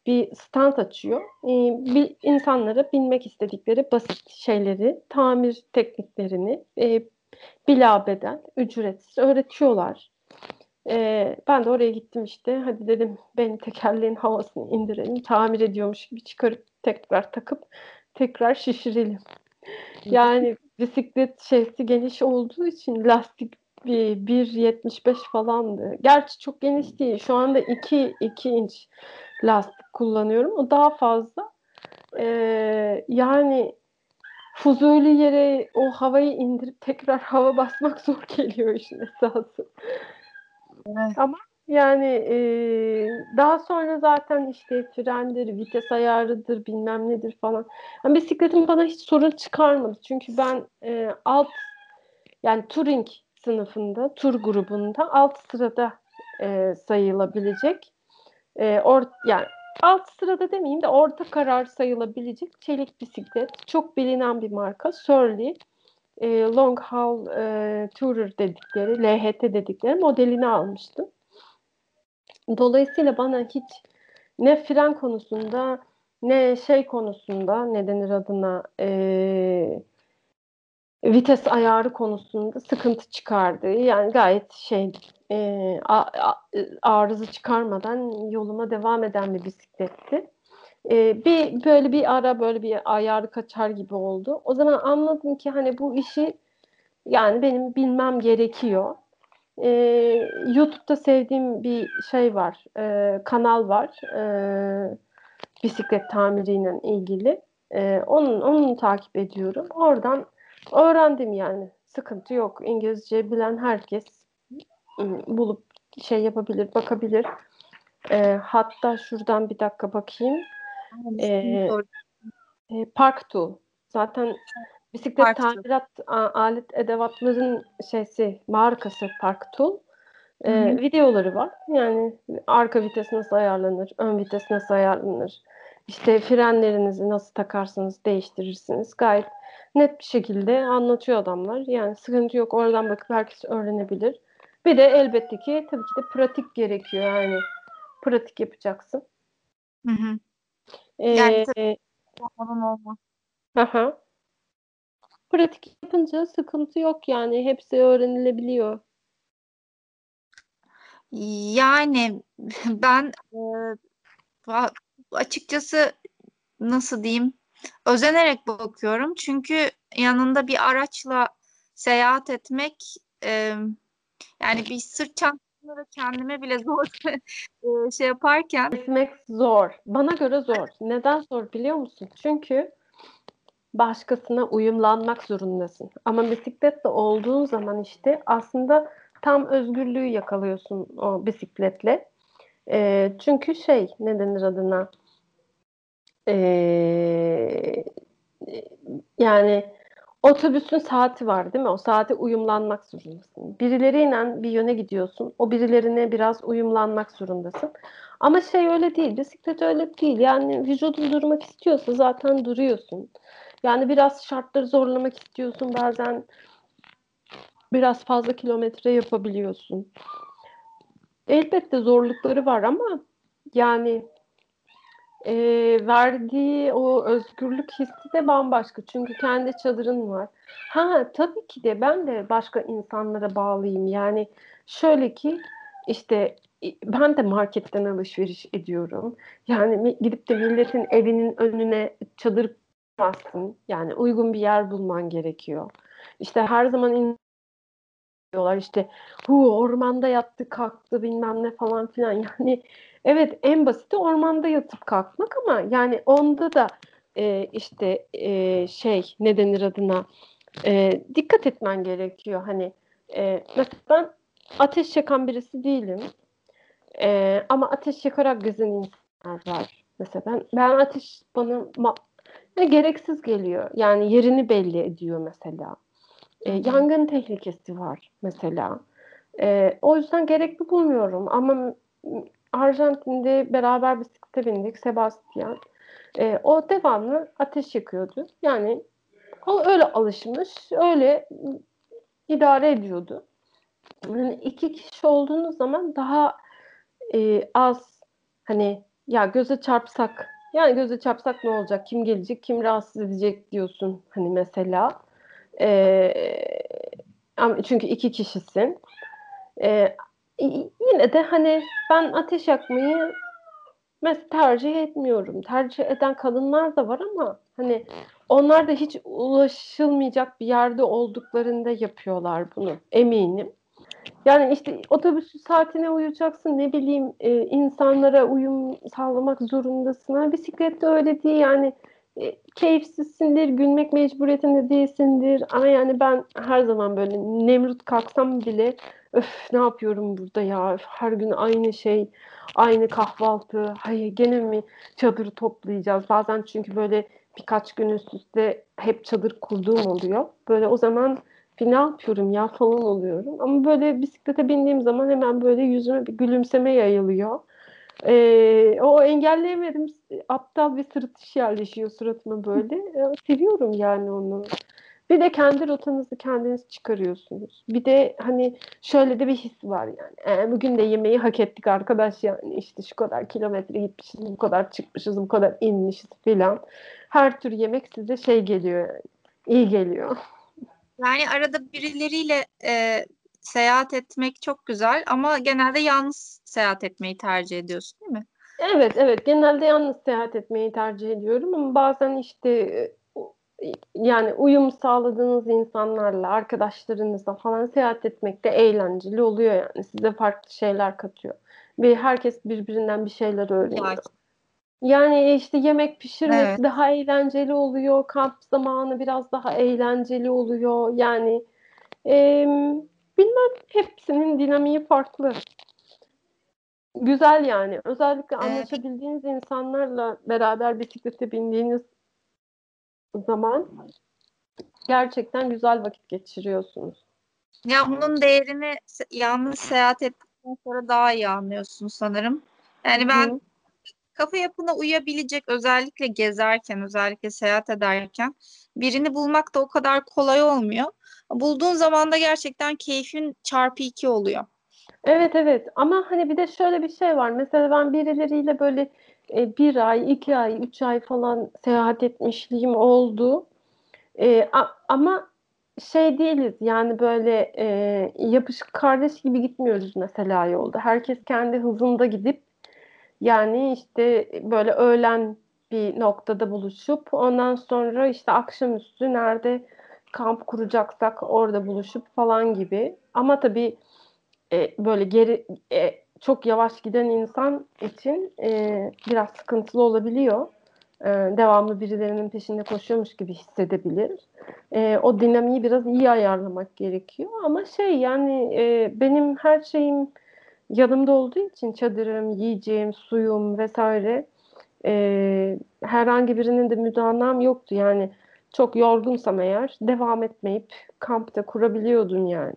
bir stand açıyor. Ee, bir insanlara binmek istedikleri basit şeyleri, tamir tekniklerini e, bilabeden, ücretsiz öğretiyorlar. Ee, ben de oraya gittim işte. Hadi dedim benim tekerleğin havasını indirelim. Tamir ediyormuş gibi çıkarıp tekrar takıp tekrar şişirelim. Yani bisiklet şeysi geniş olduğu için lastik bir 1.75 falandı. Gerçi çok geniş değil. Şu anda 2 2 inç lastik kullanıyorum. O daha fazla. Ee, yani fuzuli yere o havayı indirip tekrar hava basmak zor geliyor işin esası. Evet. Ama yani e, daha sonra zaten işte frendir, vites ayarıdır, bilmem nedir falan. Yani bisikletim bana hiç sorun çıkarmadı. Çünkü ben e, alt yani touring sınıfında, tur grubunda alt sırada e, sayılabilecek e, or, yani alt sırada demeyeyim de orta karar sayılabilecek çelik bisiklet. Çok bilinen bir marka. Surly. E, Long Haul e, Tourer dedikleri, LHT dedikleri modelini almıştım. Dolayısıyla bana hiç ne fren konusunda ne şey konusunda ne denir adına e, vites ayarı konusunda sıkıntı çıkardı. Yani gayet şey e, arıza çıkarmadan yoluma devam eden bir bisikletti. E, bir böyle bir ara böyle bir ayarı kaçar gibi oldu. O zaman anladım ki hani bu işi yani benim bilmem gerekiyor. E, YouTube'da sevdiğim bir şey var, e, kanal var. E, bisiklet tamiriyle ilgili. E, onun onu takip ediyorum. Oradan öğrendim yani. Sıkıntı yok. İngilizce bilen herkes bulup şey yapabilir, bakabilir. E, hatta şuradan bir dakika bakayım. E, e, Park Tool. Zaten bisiklet Park tamirat alet edevatların şeysi markası Park Tool. E, videoları var. Yani arka vites nasıl ayarlanır, ön vites nasıl ayarlanır, işte frenlerinizi nasıl takarsınız, değiştirirsiniz. Gayet net bir şekilde anlatıyor adamlar. Yani sıkıntı yok. Oradan bakıp herkes öğrenebilir. Bir de elbette ki tabii ki de pratik gerekiyor. Yani pratik yapacaksın. Hı hı. Ee, yani tabii olma. Aha. Pratik yapınca sıkıntı yok yani. Hepsi öğrenilebiliyor. Yani ben e, açıkçası nasıl diyeyim özenerek bakıyorum. Çünkü yanında bir araçla seyahat etmek e, yani bir sırt çantasını kendime bile zor e, şey yaparken. Etmek zor. Bana göre zor. Neden zor biliyor musun? Çünkü başkasına uyumlanmak zorundasın. Ama bisikletle olduğun zaman işte aslında tam özgürlüğü yakalıyorsun o bisikletle. E, çünkü şey ne denir adına e, yani otobüsün saati var değil mi? O saate uyumlanmak zorundasın. Birileriyle bir yöne gidiyorsun. O birilerine biraz uyumlanmak zorundasın. Ama şey öyle değil. Bisiklet öyle değil. Yani vücudun durmak istiyorsa zaten duruyorsun. Yani biraz şartları zorlamak istiyorsun. Bazen biraz fazla kilometre yapabiliyorsun. Elbette zorlukları var ama yani e, verdiği o özgürlük hissi de bambaşka. Çünkü kendi çadırın var. Ha tabii ki de ben de başka insanlara bağlıyım. Yani şöyle ki işte ben de marketten alışveriş ediyorum. Yani gidip de milletin evinin önüne çadır kurmazsın. Yani uygun bir yer bulman gerekiyor. İşte her zaman diyorlar işte hu ormanda yattı kalktı bilmem ne falan filan yani evet en basiti ormanda yatıp kalkmak ama yani onda da e, işte e, şey ne denir adına e, dikkat etmen gerekiyor hani e, mesela ben ateş yakan birisi değilim e, ama ateş yakarak gezen insanlar var mesela ben ben ateş bana ne gereksiz geliyor yani yerini belli ediyor mesela e, yangın tehlikesi var mesela. E, o yüzden gerekli bulmuyorum. Ama Arjantin'de beraber bisiklete bindik Sebastian. E, o devamlı ateş yakıyordu. Yani o öyle alışmış, öyle idare ediyordu. Yani iki kişi olduğunuz zaman daha e, az hani ya göze çarpsak yani göze çarpsak ne olacak? Kim gelecek? Kim rahatsız edecek diyorsun hani mesela. E, çünkü iki kişisin. E, yine de hani ben ateş yakmayı mesela tercih etmiyorum. Tercih eden kadınlar da var ama hani onlar da hiç ulaşılmayacak bir yerde olduklarında yapıyorlar bunu eminim. Yani işte otobüs saatine uyacaksın ne bileyim e, insanlara uyum sağlamak zorundasın. Yani bisiklette öyle değil yani e, keyifsizsindir, gülmek mecburiyetinde değilsindir. Ama yani ben her zaman böyle Nemrut kalksam bile öf ne yapıyorum burada ya her gün aynı şey, aynı kahvaltı. Hayır gene mi çadırı toplayacağız? Bazen çünkü böyle birkaç gün üst üste hep çadır kurduğum oluyor. Böyle o zaman ne yapıyorum ya falan oluyorum. Ama böyle bisiklete bindiğim zaman hemen böyle yüzüme bir gülümseme yayılıyor. Ee, o engelleyemedim. Aptal bir sırıtış yerleşiyor suratıma böyle. Ee, seviyorum yani onu. Bir de kendi rotanızı kendiniz çıkarıyorsunuz. Bir de hani şöyle de bir his var yani. E, bugün de yemeği hak ettik arkadaş yani. İşte şu kadar kilometre gitmişiz, bu kadar çıkmışız, bu kadar inmişiz filan. Her tür yemek size şey geliyor yani. İyi geliyor. Yani arada birileriyle e, seyahat etmek çok güzel ama genelde yalnız seyahat etmeyi tercih ediyorsun değil mi? Evet, evet. Genelde yalnız seyahat etmeyi tercih ediyorum ama bazen işte yani uyum sağladığınız insanlarla, arkadaşlarınızla falan seyahat etmek de eğlenceli oluyor yani. Size farklı şeyler katıyor. Ve herkes birbirinden bir şeyler öğreniyor. Yani, yani işte yemek pişirmek evet. daha eğlenceli oluyor. Kamp zamanı biraz daha eğlenceli oluyor. Yani e, bilmem hepsinin dinamiği farklı. Güzel yani. Özellikle evet. anlaşabildiğiniz insanlarla beraber bisiklete bindiğiniz zaman gerçekten güzel vakit geçiriyorsunuz. Ya bunun değerini yalnız seyahat ettikten sonra daha iyi anlıyorsun sanırım. Yani ben Hı. Kafa yapına uyabilecek özellikle gezerken, özellikle seyahat ederken birini bulmak da o kadar kolay olmuyor. Bulduğun zaman da gerçekten keyfin çarpı iki oluyor. Evet evet ama hani bir de şöyle bir şey var. Mesela ben birileriyle böyle e, bir ay, iki ay, üç ay falan seyahat etmişliğim oldu. E, a, ama şey değiliz yani böyle e, yapışık kardeş gibi gitmiyoruz mesela yolda. Herkes kendi hızında gidip yani işte böyle öğlen bir noktada buluşup ondan sonra işte akşamüstü nerede kamp kuracaksak orada buluşup falan gibi. Ama tabii e, böyle geri e, çok yavaş giden insan için e, biraz sıkıntılı olabiliyor. E, devamlı birilerinin peşinde koşuyormuş gibi hissedebilir. E, o dinamiği biraz iyi ayarlamak gerekiyor. Ama şey yani e, benim her şeyim yanımda olduğu için çadırım, yiyeceğim, suyum vesaire e, herhangi birinin de müdanam yoktu. Yani çok yorgunsam eğer devam etmeyip kampta kurabiliyordum yani.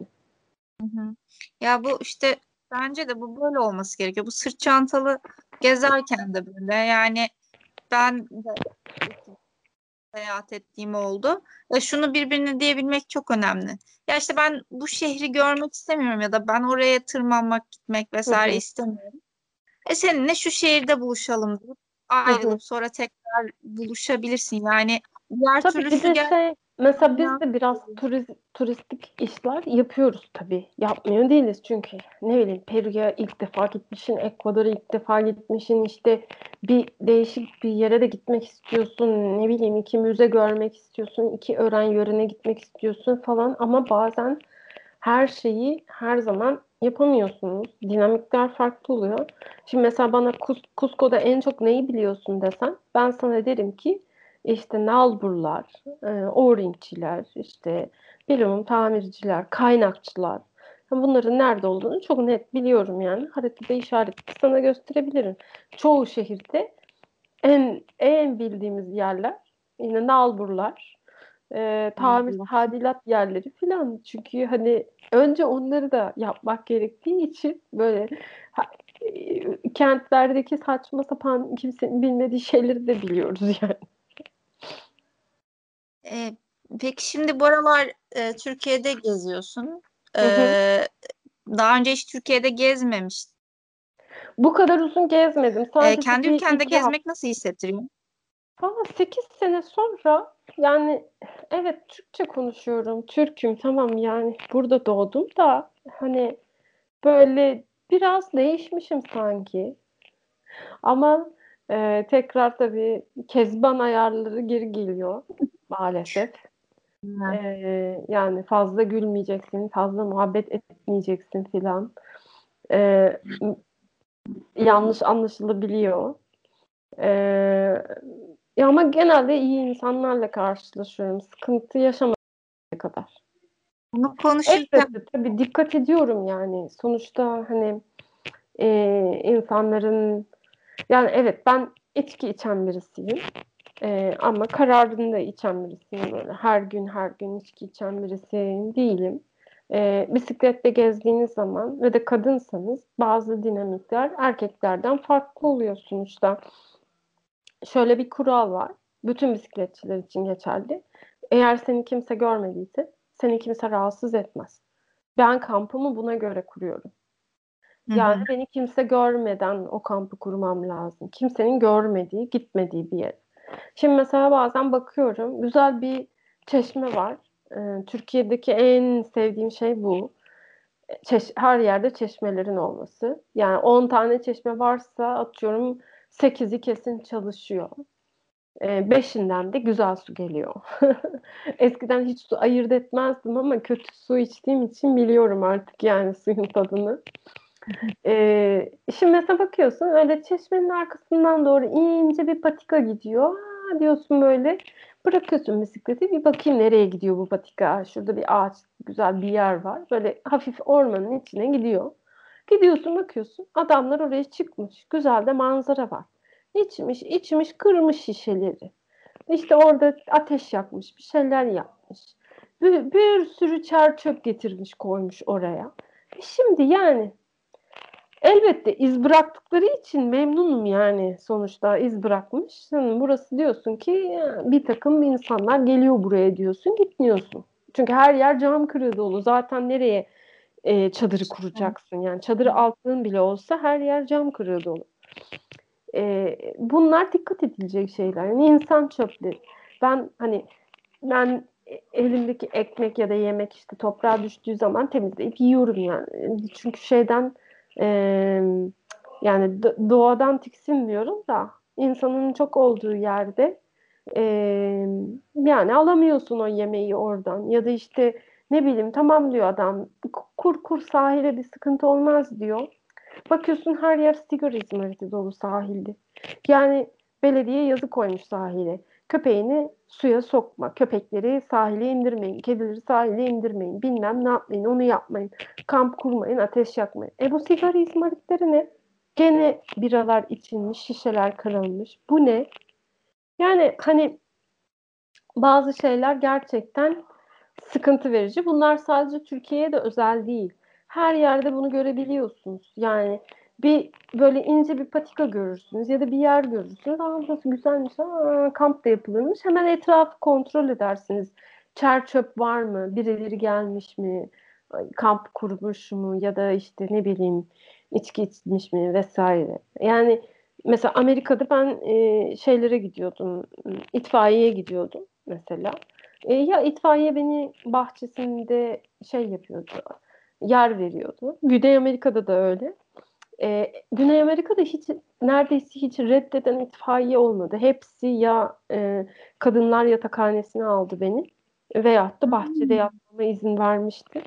Hı hı. Ya bu işte bence de bu böyle olması gerekiyor. Bu sırt çantalı gezerken de böyle. Yani ben de seyahat ettiğim oldu. Ve şunu birbirine diyebilmek çok önemli. Ya işte ben bu şehri görmek istemiyorum ya da ben oraya tırmanmak, gitmek vesaire Hı-hı. istemiyorum. E seninle şu şehirde buluşalım deyip ayrılıp Hı-hı. sonra tekrar buluşabilirsin. Yani diğer Tabii türlü bir de şey Mesela biz de biraz turiz, turistik işler yapıyoruz tabii. Yapmıyor değiliz çünkü ne bileyim Peru'ya ilk defa gitmişsin, Ekvador'a ilk defa gitmişsin, işte bir değişik bir yere de gitmek istiyorsun, ne bileyim iki müze görmek istiyorsun, iki öğren yörene gitmek istiyorsun falan ama bazen her şeyi her zaman yapamıyorsunuz. Dinamikler farklı oluyor. Şimdi mesela bana Kus Cusco'da en çok neyi biliyorsun desen ben sana derim ki işte nalburlar, e, o-ringçiler, işte bilumum tamirciler, kaynakçılar. Bunların nerede olduğunu çok net biliyorum yani. Haritada işaretli sana gösterebilirim. Çoğu şehirde en en bildiğimiz yerler yine nalburlar, e, tamir tadilat yerleri filan. Çünkü hani önce onları da yapmak gerektiği için böyle ha, e, kentlerdeki saçma sapan kimsenin bilmediği şeyleri de biliyoruz yani. E, peki şimdi bu aralar e, Türkiye'de geziyorsun. E, hı hı. Daha önce hiç Türkiye'de gezmemiştin. Bu kadar uzun gezmedim. Sadece e, kendi ülkende gezmek hafta. nasıl hissettiriyor? Valla 8 sene sonra yani evet Türkçe konuşuyorum. Türk'üm tamam yani burada doğdum da hani böyle biraz değişmişim sanki. Ama e, tekrar tabii kezban ayarları geri geliyor maalesef. Ee, yani fazla gülmeyeceksin, fazla muhabbet etmeyeceksin filan. Ee, yanlış anlaşılabiliyor. Ee, ya ama genelde iyi insanlarla karşılaşıyorum. Sıkıntı yaşamaya kadar. Bunu konuşurken... Elbette tabii dikkat ediyorum yani. Sonuçta hani e, insanların yani evet ben içki içen birisiyim. E, ama kararını da içen birisiyim. Böyle her gün her gün içki içen birisi değilim. E, bisikletle gezdiğiniz zaman ve de kadınsanız bazı dinamikler erkeklerden farklı oluyor sonuçta. Şöyle bir kural var. Bütün bisikletçiler için geçerli. Eğer seni kimse görmediyse seni kimse rahatsız etmez. Ben kampımı buna göre kuruyorum. Yani Hı-hı. beni kimse görmeden o kampı kurmam lazım. Kimsenin görmediği, gitmediği bir yer. Şimdi mesela bazen bakıyorum, güzel bir çeşme var. Ee, Türkiye'deki en sevdiğim şey bu. Çeş- her yerde çeşmelerin olması. Yani 10 tane çeşme varsa atıyorum 8'i kesin çalışıyor. E, beşinden de güzel su geliyor. Eskiden hiç su ayırt etmezdim ama kötü su içtiğim için biliyorum artık yani suyun tadını. E, şimdi mesela bakıyorsun öyle çeşmenin arkasından doğru ince bir patika gidiyor. Aa, diyorsun böyle bırakıyorsun bisikleti bir bakayım nereye gidiyor bu patika. Şurada bir ağaç güzel bir yer var. Böyle hafif ormanın içine gidiyor. Gidiyorsun bakıyorsun adamlar oraya çıkmış. Güzel de manzara var. İçmiş, içmiş, kırmış şişeleri. İşte orada ateş yakmış, bir şeyler yapmış. Bir, bir sürü çer çöp getirmiş, koymuş oraya. E şimdi yani elbette iz bıraktıkları için memnunum yani sonuçta iz bırakmış. Yani burası diyorsun ki bir takım insanlar geliyor buraya diyorsun, gitmiyorsun. Çünkü her yer cam kırığı dolu. Zaten nereye e, çadırı kuracaksın? Yani çadırı altın bile olsa her yer cam kırığı dolu. E, bunlar dikkat edilecek şeyler. Yani insan çöpleri. Ben hani ben elimdeki ekmek ya da yemek işte toprağa düştüğü zaman temizleyip yiyorum yani. Çünkü şeyden e, yani doğadan tiksinmiyorum da insanın çok olduğu yerde e, yani alamıyorsun o yemeği oradan ya da işte ne bileyim tamam diyor adam kur kur sahile bir sıkıntı olmaz diyor. Bakıyorsun her yer sigara izmariti dolu sahilde. Yani belediye yazı koymuş sahile. Köpeğini suya sokma. Köpekleri sahile indirmeyin. Kedileri sahile indirmeyin. Bilmem ne yapmayın. Onu yapmayın. Kamp kurmayın. Ateş yakmayın. E bu sigara izmaritleri ne? Gene biralar içilmiş. Şişeler kırılmış. Bu ne? Yani hani bazı şeyler gerçekten sıkıntı verici. Bunlar sadece Türkiye'ye de özel değil her yerde bunu görebiliyorsunuz. Yani bir böyle ince bir patika görürsünüz ya da bir yer görürsünüz. Aa burası güzelmiş. Aa, kamp da yapılırmış. Hemen etrafı kontrol edersiniz. Çer çöp var mı? Birileri gelmiş mi? Kamp kurmuş mu? Ya da işte ne bileyim içki içmiş mi? Vesaire. Yani mesela Amerika'da ben e, şeylere gidiyordum. itfaiyeye gidiyordum mesela. E, ya itfaiye beni bahçesinde şey yapıyordu yer veriyordu. Güney Amerika'da da öyle. Ee, Güney Amerika'da hiç neredeyse hiç reddeden itfaiye olmadı. Hepsi ya e, kadınlar yatakhanesine aldı beni veyahut da bahçede hmm. yatmama izin vermişti.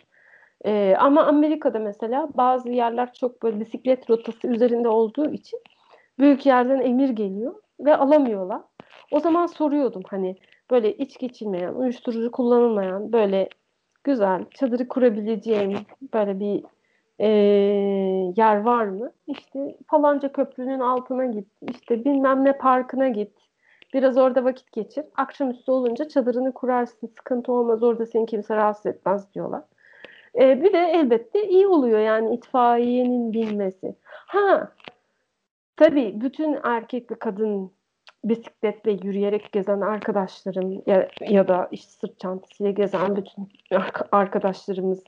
Ee, ama Amerika'da mesela bazı yerler çok böyle bisiklet rotası üzerinde olduğu için büyük yerden emir geliyor ve alamıyorlar. O zaman soruyordum hani böyle içki içilmeyen, uyuşturucu kullanılmayan böyle güzel çadırı kurabileceğim böyle bir e, yer var mı? İşte falanca köprünün altına git, işte bilmem ne parkına git. Biraz orada vakit geçir. Akşamüstü olunca çadırını kurarsın. Sıkıntı olmaz. Orada seni kimse rahatsız etmez diyorlar. E, bir de elbette iyi oluyor yani itfaiyenin bilmesi. Ha tabii bütün erkek ve kadın bisikletle yürüyerek gezen arkadaşlarım ya, ya da işte sırt çantasıyla gezen bütün arkadaşlarımız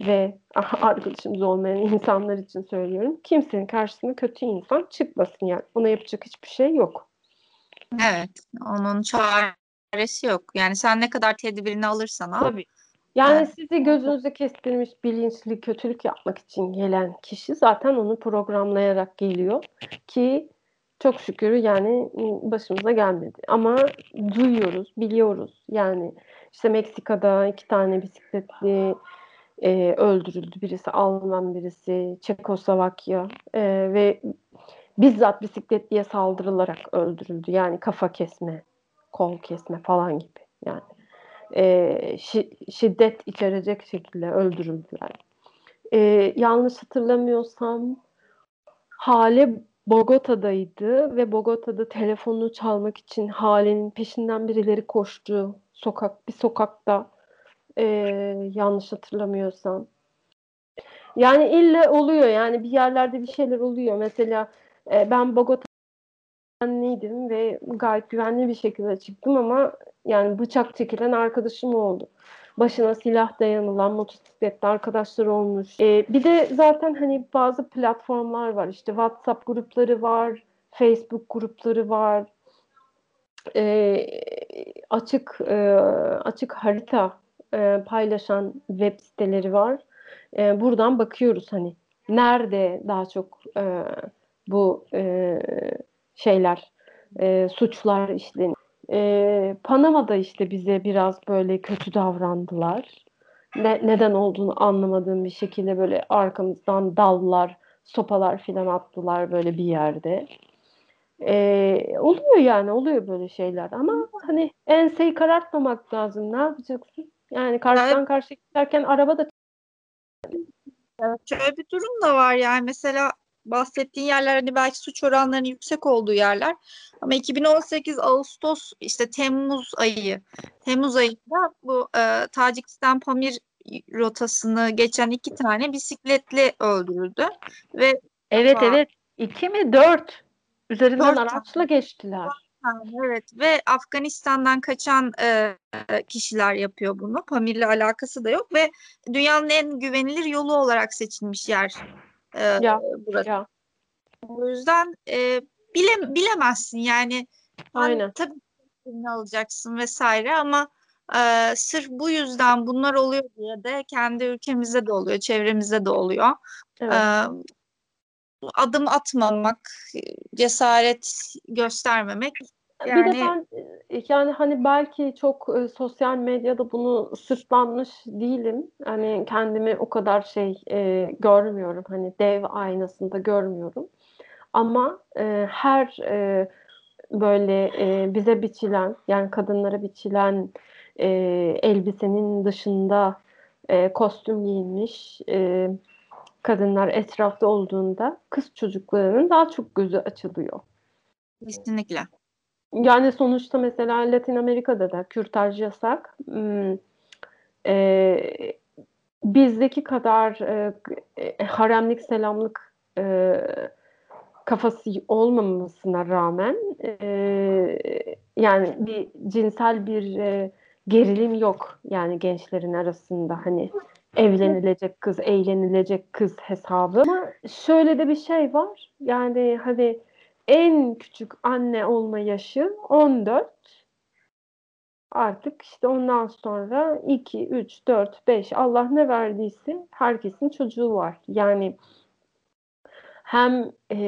ve arkadaşımız olmayan insanlar için söylüyorum. Kimsenin karşısına kötü insan çıkmasın yani. Ona yapacak hiçbir şey yok. Evet. Onun çaresi yok. Yani sen ne kadar tedbirini alırsan al. Tabii. Yani evet. sizi gözünüze kestirmiş bilinçli kötülük yapmak için gelen kişi zaten onu programlayarak geliyor ki çok şükür yani başımıza gelmedi. Ama duyuyoruz, biliyoruz. Yani İşte Meksika'da iki tane bisikletli e, öldürüldü. Birisi Alman, birisi Çekoslovakya e, ve bizzat bisikletliye saldırılarak öldürüldü. Yani kafa kesme, kol kesme falan gibi. Yani e, şi- şiddet içerecek şekilde öldürüldüler. E, yanlış hatırlamıyorsam Hale Bogota'daydı ve Bogota'da telefonunu çalmak için Hale'nin peşinden birileri koştu. Sokak bir sokakta e, yanlış hatırlamıyorsam. Yani ille oluyor yani bir yerlerde bir şeyler oluyor. Mesela e, ben Bogota güvenliydim ve gayet güvenli bir şekilde çıktım ama yani bıçak çekilen arkadaşım oldu. Başına silah dayanılan motosikletli arkadaşlar olmuş. Ee, bir de zaten hani bazı platformlar var. İşte WhatsApp grupları var, Facebook grupları var. Ee, açık e, açık harita e, paylaşan web siteleri var. E, buradan bakıyoruz hani nerede daha çok e, bu e, şeyler, e, suçlar işleniyor. E, Panama'da işte bize biraz böyle kötü davrandılar. Ne, neden olduğunu anlamadığım bir şekilde böyle arkamızdan dallar, sopalar filan attılar böyle bir yerde. E, oluyor yani oluyor böyle şeyler ama hani enseyi karartmamak lazım. Ne yapacaksın? Yani karşıdan evet. karşıya giderken araba da Şöyle bir durum da var yani mesela bahsettiğin yerler hani belki suç oranlarının yüksek olduğu yerler. Ama 2018 Ağustos işte Temmuz ayı Temmuz ayında bu e, Tacikistan Pamir rotasını geçen iki tane bisikletli öldürüldü ve Evet evet. iki mi dört üzerinden dört araçla tane. Evet ve Afganistan'dan kaçan e, kişiler yapıyor bunu. Pamir'le alakası da yok ve dünyanın en güvenilir yolu olarak seçilmiş yer e, ya, burası. Ya. O yüzden e, bile, bilemezsin yani. Aynen. Hani, tabii ne alacaksın vesaire ama e, sırf bu yüzden bunlar oluyor diye de kendi ülkemizde de oluyor, çevremizde de oluyor. Evet. E, adım atmamak, cesaret göstermemek. Yani... Bir de ben yani hani belki çok e, sosyal medyada bunu sırtlanmış değilim. Hani kendimi o kadar şey e, görmüyorum. Hani dev aynasında görmüyorum. Ama e, her e, böyle e, bize biçilen yani kadınlara biçilen e, elbisenin dışında e, kostüm giyinmiş e, kadınlar etrafta olduğunda kız çocuklarının daha çok gözü açılıyor. Kesinlikle. Yani sonuçta mesela Latin Amerika'da da kürtaj yasak. Hmm, e, bizdeki kadar e, e, haremlik selamlık e, kafası olmamasına rağmen e, yani bir cinsel bir e, gerilim yok yani gençlerin arasında hani evlenilecek kız, eğlenilecek kız hesabı. Ama şöyle de bir şey var. Yani hani en küçük anne olma yaşı 14. Artık işte ondan sonra 2, 3, 4, 5 Allah ne verdiyse herkesin çocuğu var. Yani hem e,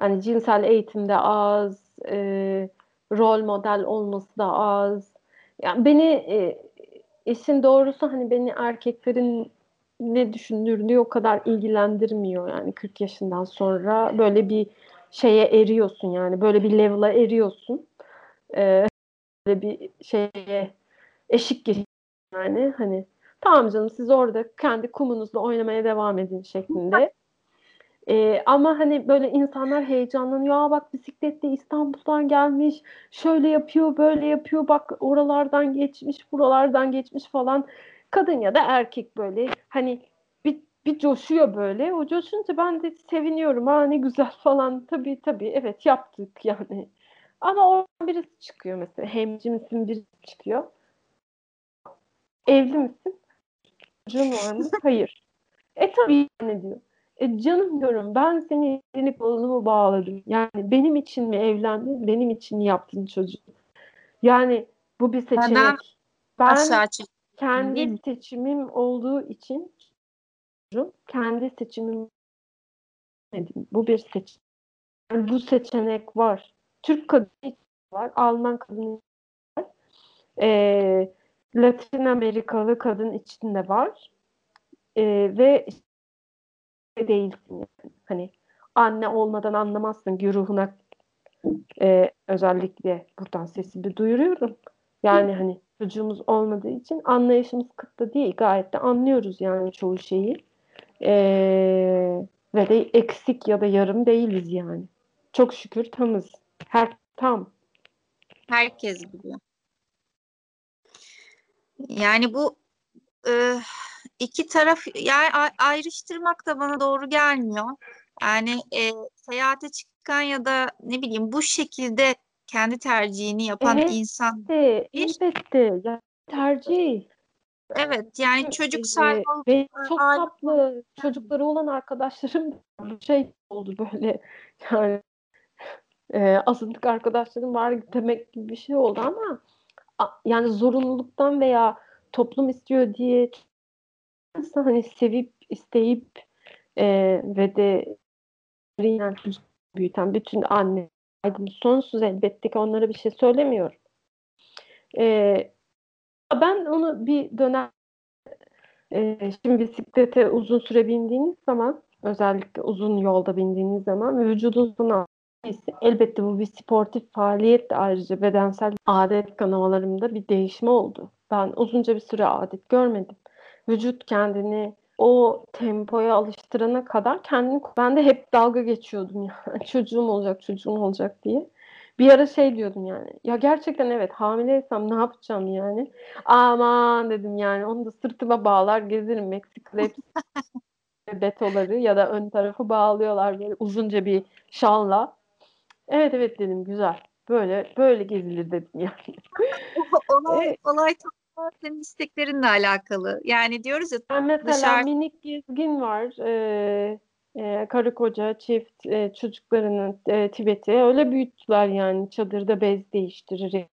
yani cinsel eğitimde az, e, rol model olması da az. Yani beni e, işin doğrusu hani beni erkeklerin ne düşündürdüğü o kadar ilgilendirmiyor yani 40 yaşından sonra böyle bir şeye eriyorsun yani böyle bir level'a eriyorsun. Ee, böyle bir şeye eşik geçiyor yani hani tamam canım siz orada kendi kumunuzla oynamaya devam edin şeklinde. Ee, ama hani böyle insanlar heyecanlanıyor. Aa bak bisikletle İstanbul'dan gelmiş. Şöyle yapıyor, böyle yapıyor. Bak oralardan geçmiş, buralardan geçmiş falan. Kadın ya da erkek böyle hani bir, bir coşuyor böyle. O coşunca ben de seviniyorum. Aa ne güzel falan. Tabii tabii evet yaptık yani. Ama oradan birisi çıkıyor mesela. Hemci misin birisi çıkıyor. Evli misin? Çocuğun var mı? Hayır. E tabii ne diyor. E canım diyorum ben seni elini kolunu bağladım? Yani benim için mi evlendin? Benim için mi yaptın çocuk? Yani bu bir seçenek. Neden? Ben kendi seçimim olduğu için kendi seçimim bu bir seçenek. Yani bu seçenek var. Türk kadını var, Alman kadını var. e, Latin Amerikalı kadın içinde var e, ve değilsin yani. Hani anne olmadan anlamazsın güruhuna e, özellikle buradan sesimi duyuruyorum. Yani hani çocuğumuz olmadığı için anlayışımız kıtlı değil. Gayet de anlıyoruz yani çoğu şeyi. E, ve de eksik ya da yarım değiliz yani. Çok şükür tamız. Her tam. Herkes biliyor. Yani bu e, iki taraf yani ayrıştırmak da bana doğru gelmiyor. Yani e, seyahate çıkan ya da ne bileyim bu şekilde kendi tercihini yapan evet, insan. Evet, elbette. Tercih. Evet yani çocuk sahibi ve çok tatlı çocukları olan arkadaşlarım şey oldu böyle yani e, azınlık arkadaşlarım var demek gibi bir şey oldu ama yani zorunluluktan veya toplum istiyor diye hani sevip isteyip e, ve de büyüten bütün anne sonsuz elbette ki onlara bir şey söylemiyorum. E, ben onu bir dönem e, şimdi bisiklete uzun süre bindiğiniz zaman özellikle uzun yolda bindiğiniz zaman vücudunuzun elbette bu bir sportif faaliyet de ayrıca bedensel adet kanamalarımda bir değişme oldu. Ben uzunca bir süre adet görmedim. Vücut kendini o tempoya alıştırana kadar kendini ben de hep dalga geçiyordum yani çocuğum olacak çocuğum olacak diye. Bir ara şey diyordum yani. Ya gerçekten evet hamileysem ne yapacağım yani? Aman dedim yani onu da sırtıma bağlar gezerim Meksika'da hep betoları ya da ön tarafı bağlıyorlar böyle uzunca bir şalla. Evet evet dedim güzel. Böyle böyle gezilir dedim yani. olay, evet. olay tam senin isteklerinle alakalı. Yani diyoruz ya ben mesela dışarı... minik gezgin var. Ee, e, karı koca çift e, çocuklarını e, Tibet'e öyle büyüttüler yani. Çadırda bez değiştirir.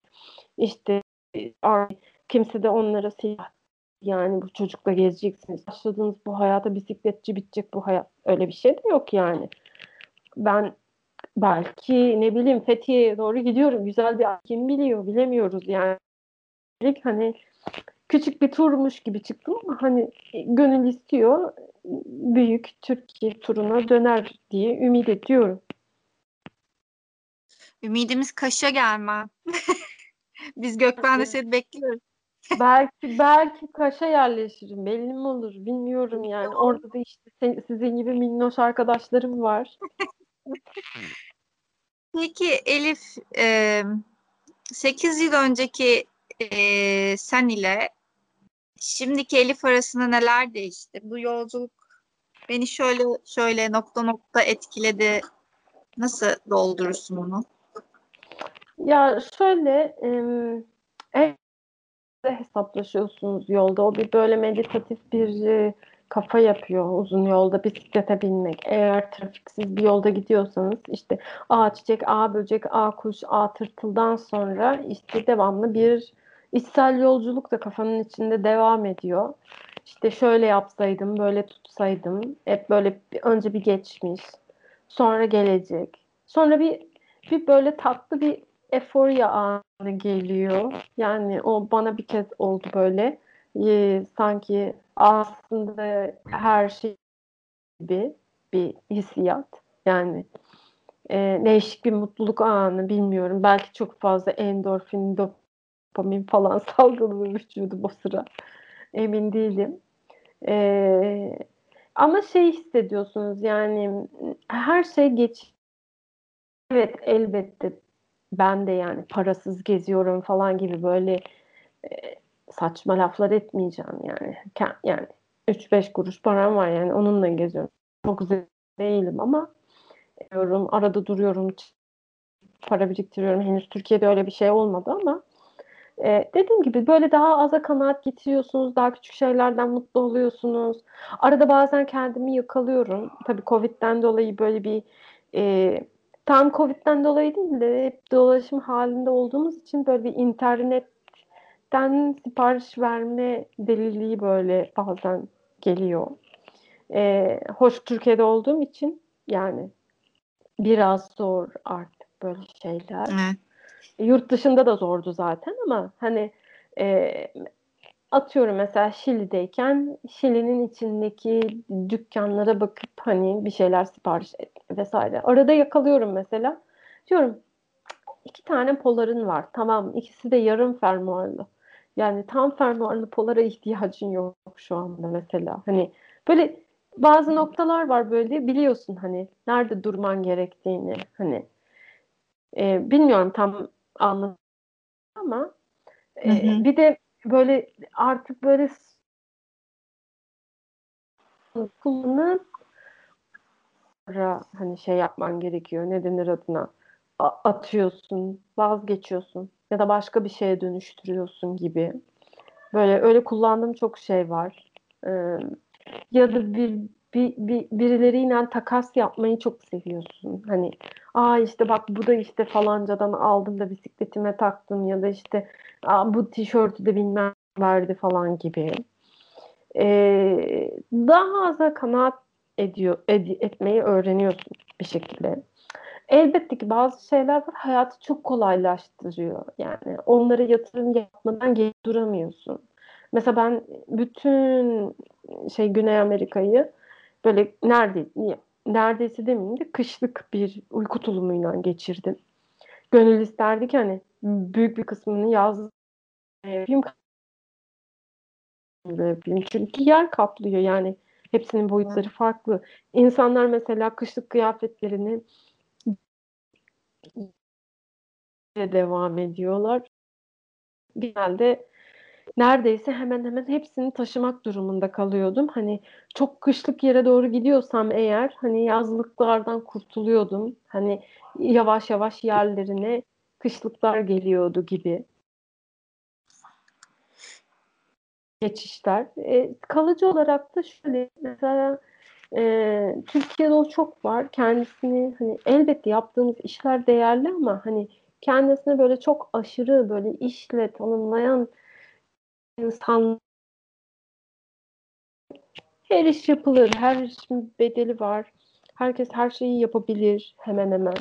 İşte e, kimse de onlara silah yani bu çocukla gezeceksiniz. Başladığınız bu hayata bisikletçi bitecek bu hayat. Öyle bir şey de yok yani. Ben belki ne bileyim Fethiye'ye doğru gidiyorum. Güzel bir kim biliyor bilemiyoruz yani. Hani küçük bir turmuş gibi çıktım ama hani gönül istiyor büyük Türkiye turuna döner diye ümit ediyorum. Ümidimiz Kaş'a gelme. Biz Gökben'de seni bekliyoruz. belki belki Kaş'a yerleşirim. Belli mi olur bilmiyorum yani. Orada da işte sen, sizin gibi minnoş arkadaşlarım var. Peki Elif e, 8 yıl önceki e, sen ile şimdiki Elif arasında neler değişti? Bu yolculuk beni şöyle şöyle nokta nokta etkiledi. Nasıl doldurursun onu? Ya şöyle e, hesaplaşıyorsunuz yolda. O bir böyle meditatif bir e, kafa yapıyor uzun yolda bisiklete binmek. Eğer trafiksiz bir yolda gidiyorsanız işte A çiçek, A böcek, A kuş, A tırtıldan sonra işte devamlı bir içsel yolculuk da kafanın içinde devam ediyor. İşte şöyle yapsaydım, böyle tutsaydım. Hep böyle bir, önce bir geçmiş, sonra gelecek. Sonra bir bir böyle tatlı bir eforya anı geliyor. Yani o bana bir kez oldu böyle. Ee, sanki aslında her şey gibi bir hissiyat. Yani e, değişik bir mutluluk anı bilmiyorum. Belki çok fazla endorfin, dopamin falan salgılıyor vücudu o sıra. Emin değilim. E, ama şey hissediyorsunuz yani her şey geç. Evet elbette ben de yani parasız geziyorum falan gibi böyle e, saçma laflar etmeyeceğim yani. Yani 3-5 kuruş param var yani onunla geziyorum. Çok değilim ama diyorum arada duruyorum para biriktiriyorum. Henüz Türkiye'de öyle bir şey olmadı ama e, dediğim gibi böyle daha aza kanaat getiriyorsunuz. Daha küçük şeylerden mutlu oluyorsunuz. Arada bazen kendimi yakalıyorum. Tabii Covid'den dolayı böyle bir e, tam Covid'den dolayı değil de hep dolaşım halinde olduğumuz için böyle bir internetten sipariş verme deliliği böyle bazen geliyor. E, hoş Türkiye'de olduğum için yani biraz zor artık böyle şeyler. Evet. Yurt dışında da zordu zaten ama hani E, atıyorum mesela Şili'deyken Şili'nin içindeki dükkanlara bakıp hani bir şeyler sipariş et vesaire. Arada yakalıyorum mesela. Diyorum iki tane poların var. Tamam ikisi de yarım fermuarlı. Yani tam fermuarlı polara ihtiyacın yok şu anda mesela. Hani böyle bazı noktalar var böyle biliyorsun hani nerede durman gerektiğini hani e, bilmiyorum tam anladım ama e, hı hı. bir de böyle artık böyle kullanıp hani şey yapman gerekiyor. Ne denir adına? A- atıyorsun, vazgeçiyorsun ya da başka bir şeye dönüştürüyorsun gibi. Böyle öyle kullandığım çok şey var. Ee, ya da bir, bir, bir birileriyle takas yapmayı çok seviyorsun. Hani aa işte bak bu da işte falancadan aldım da bisikletime taktım ya da işte aa, bu tişörtü de bilmem verdi falan gibi. Ee, daha az kanaat ediyor ed, etmeyi öğreniyorsun bir şekilde. Elbette ki bazı şeyler var hayatı çok kolaylaştırıyor. Yani onlara yatırım yapmadan geri duramıyorsun. Mesela ben bütün şey Güney Amerika'yı böyle nerede neredeyse demeyeyim de kışlık bir uyku tulumuyla geçirdim. Gönül isterdi ki hani büyük bir kısmını yaz yapayım yapayım. Çünkü yer kaplıyor yani hepsinin boyutları farklı. İnsanlar mesela kışlık kıyafetlerini devam ediyorlar. Genelde neredeyse hemen hemen hepsini taşımak durumunda kalıyordum. Hani çok kışlık yere doğru gidiyorsam eğer hani yazlıklardan kurtuluyordum. Hani yavaş yavaş yerlerine kışlıklar geliyordu gibi. Geçişler. E, kalıcı olarak da şöyle mesela e, Türkiye'de o çok var. Kendisini hani elbette yaptığımız işler değerli ama hani kendisine böyle çok aşırı böyle işle tanımlayan insan her iş yapılır. Her işin bedeli var. Herkes her şeyi yapabilir hemen hemen.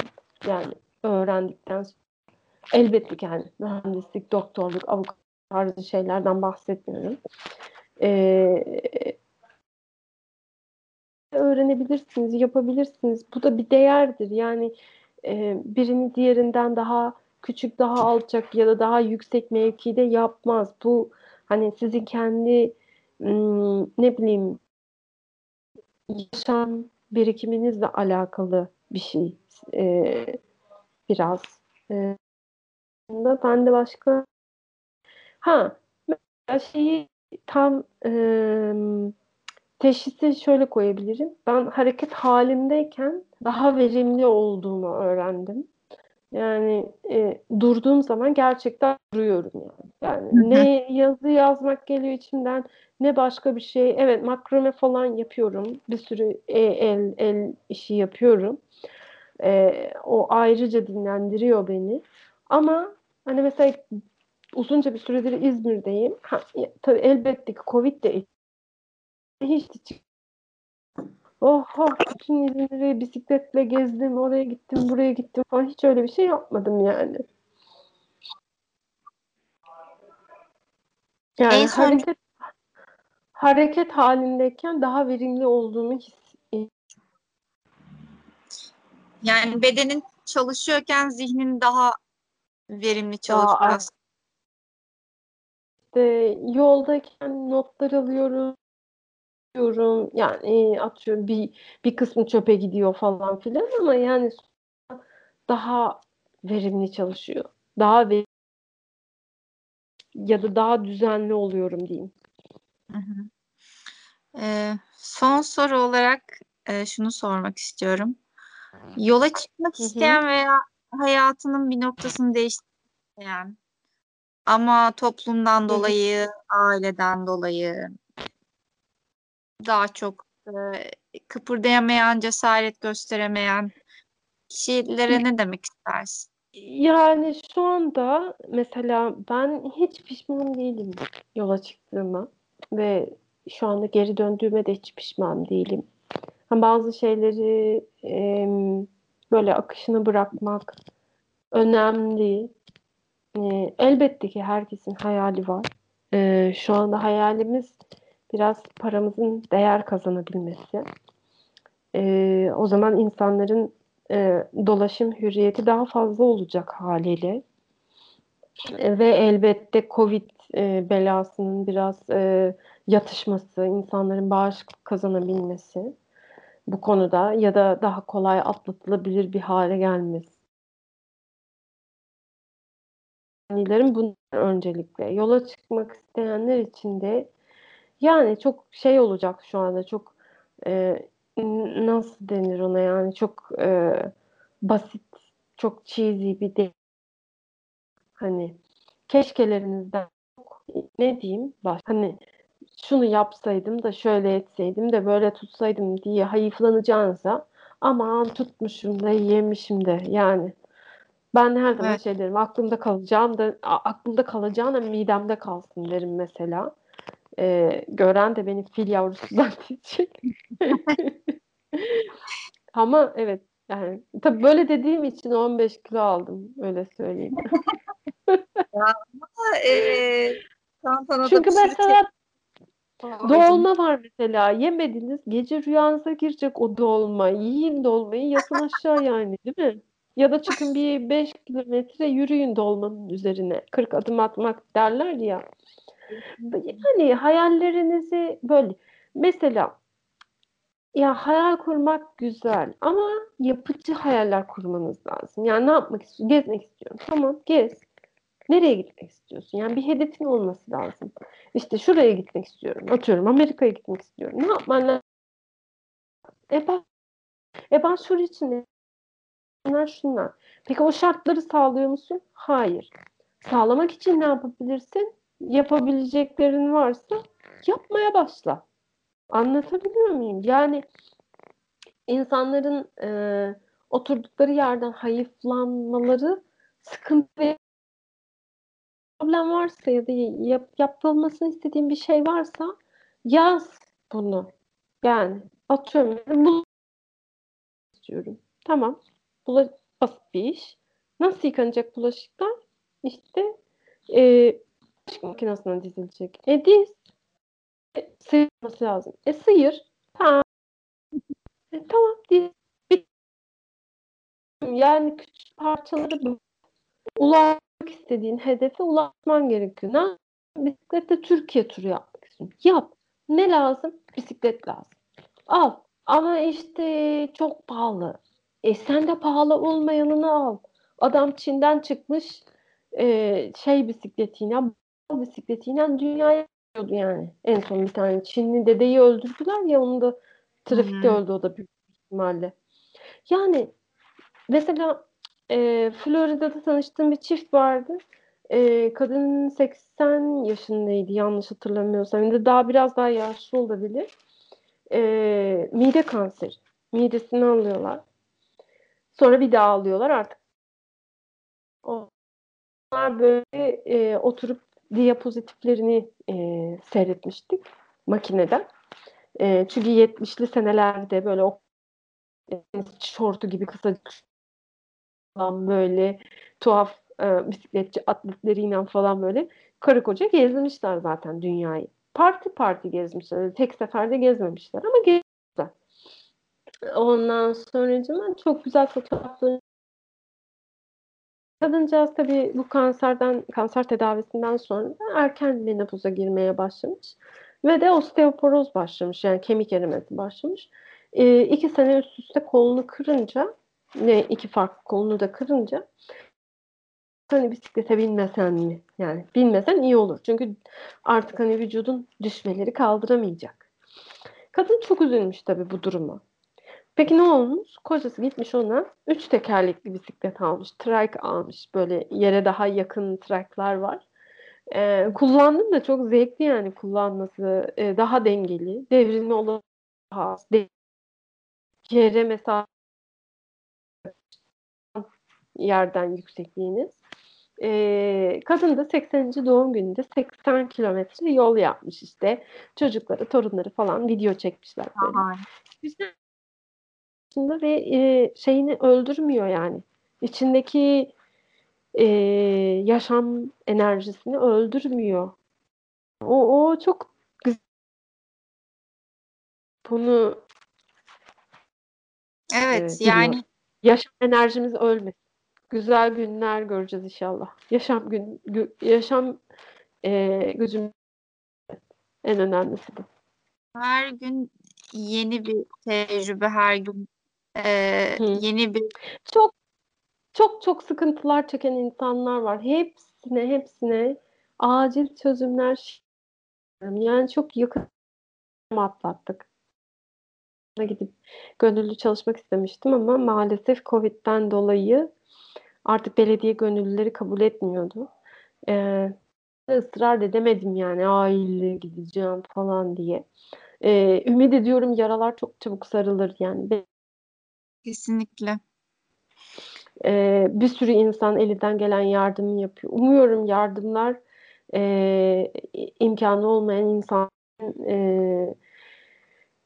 Yani öğrendikten sonra. Elbette ki yani mühendislik, doktorluk, avukat tarzı şeylerden bahsetmiyorum. Ee, öğrenebilirsiniz, yapabilirsiniz. Bu da bir değerdir. Yani e, birini diğerinden daha küçük, daha alçak ya da daha yüksek mevkide yapmaz. Bu hani sizin kendi ne bileyim yaşam birikiminizle alakalı bir şey e, biraz. E, ben de başka ha mesela şeyi tam e, teşhisi şöyle koyabilirim. Ben hareket halindeyken daha verimli olduğumu öğrendim. Yani e, durduğum zaman gerçekten duruyorum yani. Yani ne yazı yazmak geliyor içimden ne başka bir şey. Evet makrame falan yapıyorum. Bir sürü el el işi yapıyorum. E, o ayrıca dinlendiriyor beni. Ama hani mesela uzunca bir süredir İzmir'deyim. Ha, tabii elbette ki Covid de hiç hiç Oha bütün İzmir'i bisikletle gezdim, oraya gittim, buraya gittim falan hiç öyle bir şey yapmadım yani. Yani en son... hareket hareket halindeyken daha verimli olduğumu hissediyorum. Yani bedenin çalışıyorken zihnin daha verimli çalışıyor. İşte yoldayken notlar alıyorum, diyorum yani atıyorum bir bir kısmı çöpe gidiyor falan filan ama yani daha verimli çalışıyor. Daha ve ya da daha düzenli oluyorum diyeyim. Hı hı. Ee, son soru olarak e, şunu sormak istiyorum. Yola çıkmak hı hı. isteyen veya hayatının bir noktasını değiştiren ama toplumdan dolayı, aileden dolayı daha çok e, kıpırdayamayan, cesaret gösteremeyen kişilere ne demek istersin? Yani şu anda mesela ben hiç pişman değilim yola çıktığıma ve şu anda geri döndüğüme de hiç pişman değilim. bazı şeyleri e, böyle akışını bırakmak önemli. e, elbette ki herkesin hayali var. E, şu anda hayalimiz biraz paramızın değer kazanabilmesi. E, o zaman insanların e, dolaşım hürriyeti daha fazla olacak haliyle. E, ve elbette Covid e, belasının biraz e, yatışması, insanların bağışıklık kazanabilmesi bu konuda ya da daha kolay atlatılabilir bir hale gelmesi. Öğrencilerin bunlar öncelikle. Yola çıkmak isteyenler için de yani çok şey olacak şu anda çok e, nasıl denir ona yani çok e, basit, çok cheesy bir de hani keşkelerinizden ne diyeyim baş hani şunu yapsaydım da şöyle etseydim de böyle tutsaydım diye hayıflanacağınıza aman tutmuşum da yemişim de yani ben her zaman evet. şey derim aklımda kalacağım da aklımda kalacağına midemde kalsın derim mesela. Ee, gören de beni fil yavrusu zannedecek. Ama evet yani tabii böyle dediğim için 15 kilo aldım öyle söyleyeyim. ya, ama e, Çünkü mesela Dolma var mesela. Yemediniz. Gece rüyanıza girecek o dolma. Yiyin dolmayı yatın aşağı yani değil mi? Ya da çıkın bir 5 kilometre yürüyün dolmanın üzerine. 40 adım atmak derler ya. Yani hayallerinizi böyle mesela ya hayal kurmak güzel ama yapıcı hayaller kurmanız lazım. Yani ne yapmak istiyorsun? Gezmek istiyorum. Tamam gez. Nereye gitmek istiyorsun? Yani bir hedefin olması lazım. İşte şuraya gitmek istiyorum. Atıyorum Amerika'ya gitmek istiyorum. Ne yapman lazım? E ben, e ben şur için şunlar şunlar. Peki o şartları sağlıyor musun? Hayır. Sağlamak için ne yapabilirsin? Yapabileceklerin varsa yapmaya başla. Anlatabiliyor muyum? Yani insanların e, oturdukları yerden hayıflanmaları sıkıntı problem varsa ya da yap, yapılmasını istediğin bir şey varsa yaz bunu. Yani atıyorum bu istiyorum. Tamam. Bula basit bir iş. Nasıl yıkanacak bulaşıklar? İşte e, bulaşık makinesine dizilecek. E diz. E, sıyırması lazım. E sıyır. Tamam. E, tamam diz. Yani küçük parçaları ulaşmak istediğin hedefe ulaşman gerekiyor. Ne Bisiklette Türkiye turu yapmak istiyorum. Yap. Ne lazım? Bisiklet lazım. Al. Ama işte çok pahalı. E sen de pahalı olmayanını al. Adam Çin'den çıkmış e, şey bisikletiyle bisikletiyle dünyaya gidiyordu yani. En son bir tane Çinli dedeyi öldürdüler ya onu da trafikte hmm. öldü o da büyük ihtimalle. Yani mesela e, Florida'da tanıştığım bir çift vardı. E, kadın 80 yaşındaydı yanlış hatırlamıyorsam. Yani daha biraz daha yaşlı olabilir. E, mide kanseri. Midesini alıyorlar. Sonra bir daha alıyorlar artık. Onlar böyle e, oturup diyapozitiflerini e, seyretmiştik makineden. E, çünkü 70'li senelerde böyle o e, şortu gibi kısa falan böyle tuhaf e, bisikletçi atletleriyle falan böyle karı koca gezmişler zaten dünyayı. Parti parti gezmişler. Tek seferde gezmemişler ama gezmişler. Ondan sonra çok güzel fotoğrafları Kadıncağız tabii bu kanserden, kanser tedavisinden sonra erken menopoza girmeye başlamış. Ve de osteoporoz başlamış. Yani kemik erimesi başlamış. E, iki sene üst üste kolunu kırınca ne iki farklı kolunu da kırınca hani bisiklete binmesen mi? Yani binmesen iyi olur. Çünkü artık hani vücudun düşmeleri kaldıramayacak. Kadın çok üzülmüş tabii bu duruma. Peki ne olmuş? Kocası gitmiş ona üç tekerlekli bisiklet almış. Trike almış. Böyle yere daha yakın trike'lar var. Ee, kullandım da çok zevkli yani kullanması. Ee, daha dengeli. Devrilme olanı daha az. Yere mesela yerden yüksekliğiniz. Ee, kadın da 80. doğum gününde 80 kilometre yol yapmış işte. Çocukları, torunları falan video çekmişler. Böyle. Aha. Güzel ve e, şeyini öldürmüyor yani. İçindeki e, yaşam enerjisini öldürmüyor. O, o çok güzel. Bunu Evet e, yani yaşam enerjimiz ölmesin. Güzel günler göreceğiz inşallah. Yaşam gün gü- yaşam e, gücüm en önemlisi bu. her gün yeni bir tecrübe, her gün e, Hı. yeni bir Çok çok çok sıkıntılar çeken insanlar var. Hepsine hepsine acil çözümler yani çok yakın atlattık. Gidip gönüllü çalışmak istemiştim ama maalesef Covid'den dolayı artık belediye gönüllüleri kabul etmiyordu. Ee, ısrar edemedim yani aile gideceğim falan diye. Ee, ümit ediyorum yaralar çok çabuk sarılır yani. Kesinlikle. Ee, bir sürü insan elinden gelen yardımı yapıyor. Umuyorum yardımlar e, imkanı olmayan insan e,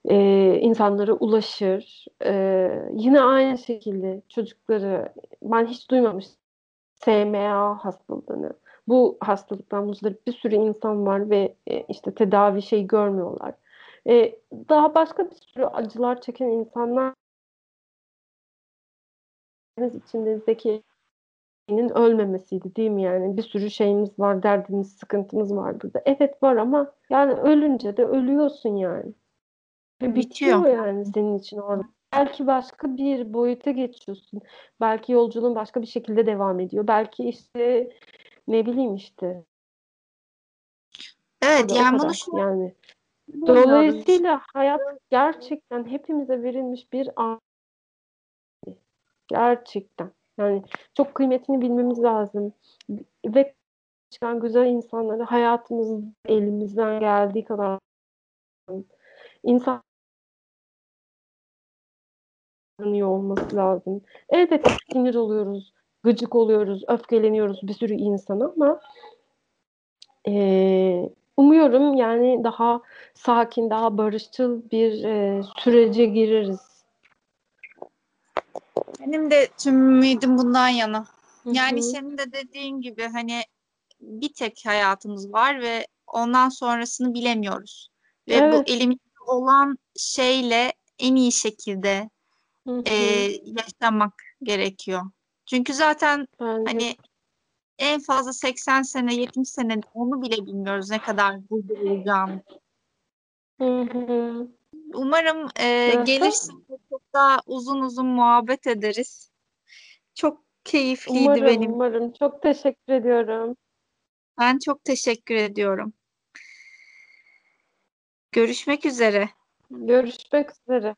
e, insanlara ulaşır. E, yine aynı şekilde çocukları ben hiç duymamıştım SMA hastalığını. Bu hastalıktan muzdarip bir sürü insan var ve e, işte tedavi şey görmüyorlar. E, daha başka bir sürü acılar çeken insanlar içimizdeki ölmemesiydi değil mi yani? Bir sürü şeyimiz var, derdimiz, sıkıntımız var burada. Evet var ama yani ölünce de ölüyorsun yani. Ve Bitiyor. bitiyor yani senin için orada. Belki başka bir boyuta geçiyorsun. Belki yolculuğun başka bir şekilde devam ediyor. Belki işte ne bileyim işte. Evet yani bunu şu yani. Dolayısıyla hayat gerçekten hepimize verilmiş bir an. Gerçekten. Yani çok kıymetini bilmemiz lazım. Ve çıkan güzel insanları hayatımız elimizden geldiği kadar insan olması lazım. Elbette sinir oluyoruz, gıcık oluyoruz, öfkeleniyoruz bir sürü insana ama eee, umuyorum yani daha sakin, daha barışçıl bir eee, sürece gireriz. Benim de tüm ümidim bundan yana. Yani senin de dediğin gibi hani bir tek hayatımız var ve ondan sonrasını bilemiyoruz. Ve bu Evet. elimizde olan şeyle en iyi şekilde e, yaşamak gerekiyor. Çünkü zaten Bence hani en fazla 80 sene, 70 sene onu bile bilmiyoruz ne kadar burada olacağımı. Umarım e, gelirsin daha uzun uzun muhabbet ederiz. Çok keyifliydi Umarım, benim. umarım. Çok teşekkür ediyorum. Ben çok teşekkür ediyorum. Görüşmek üzere. Görüşmek üzere.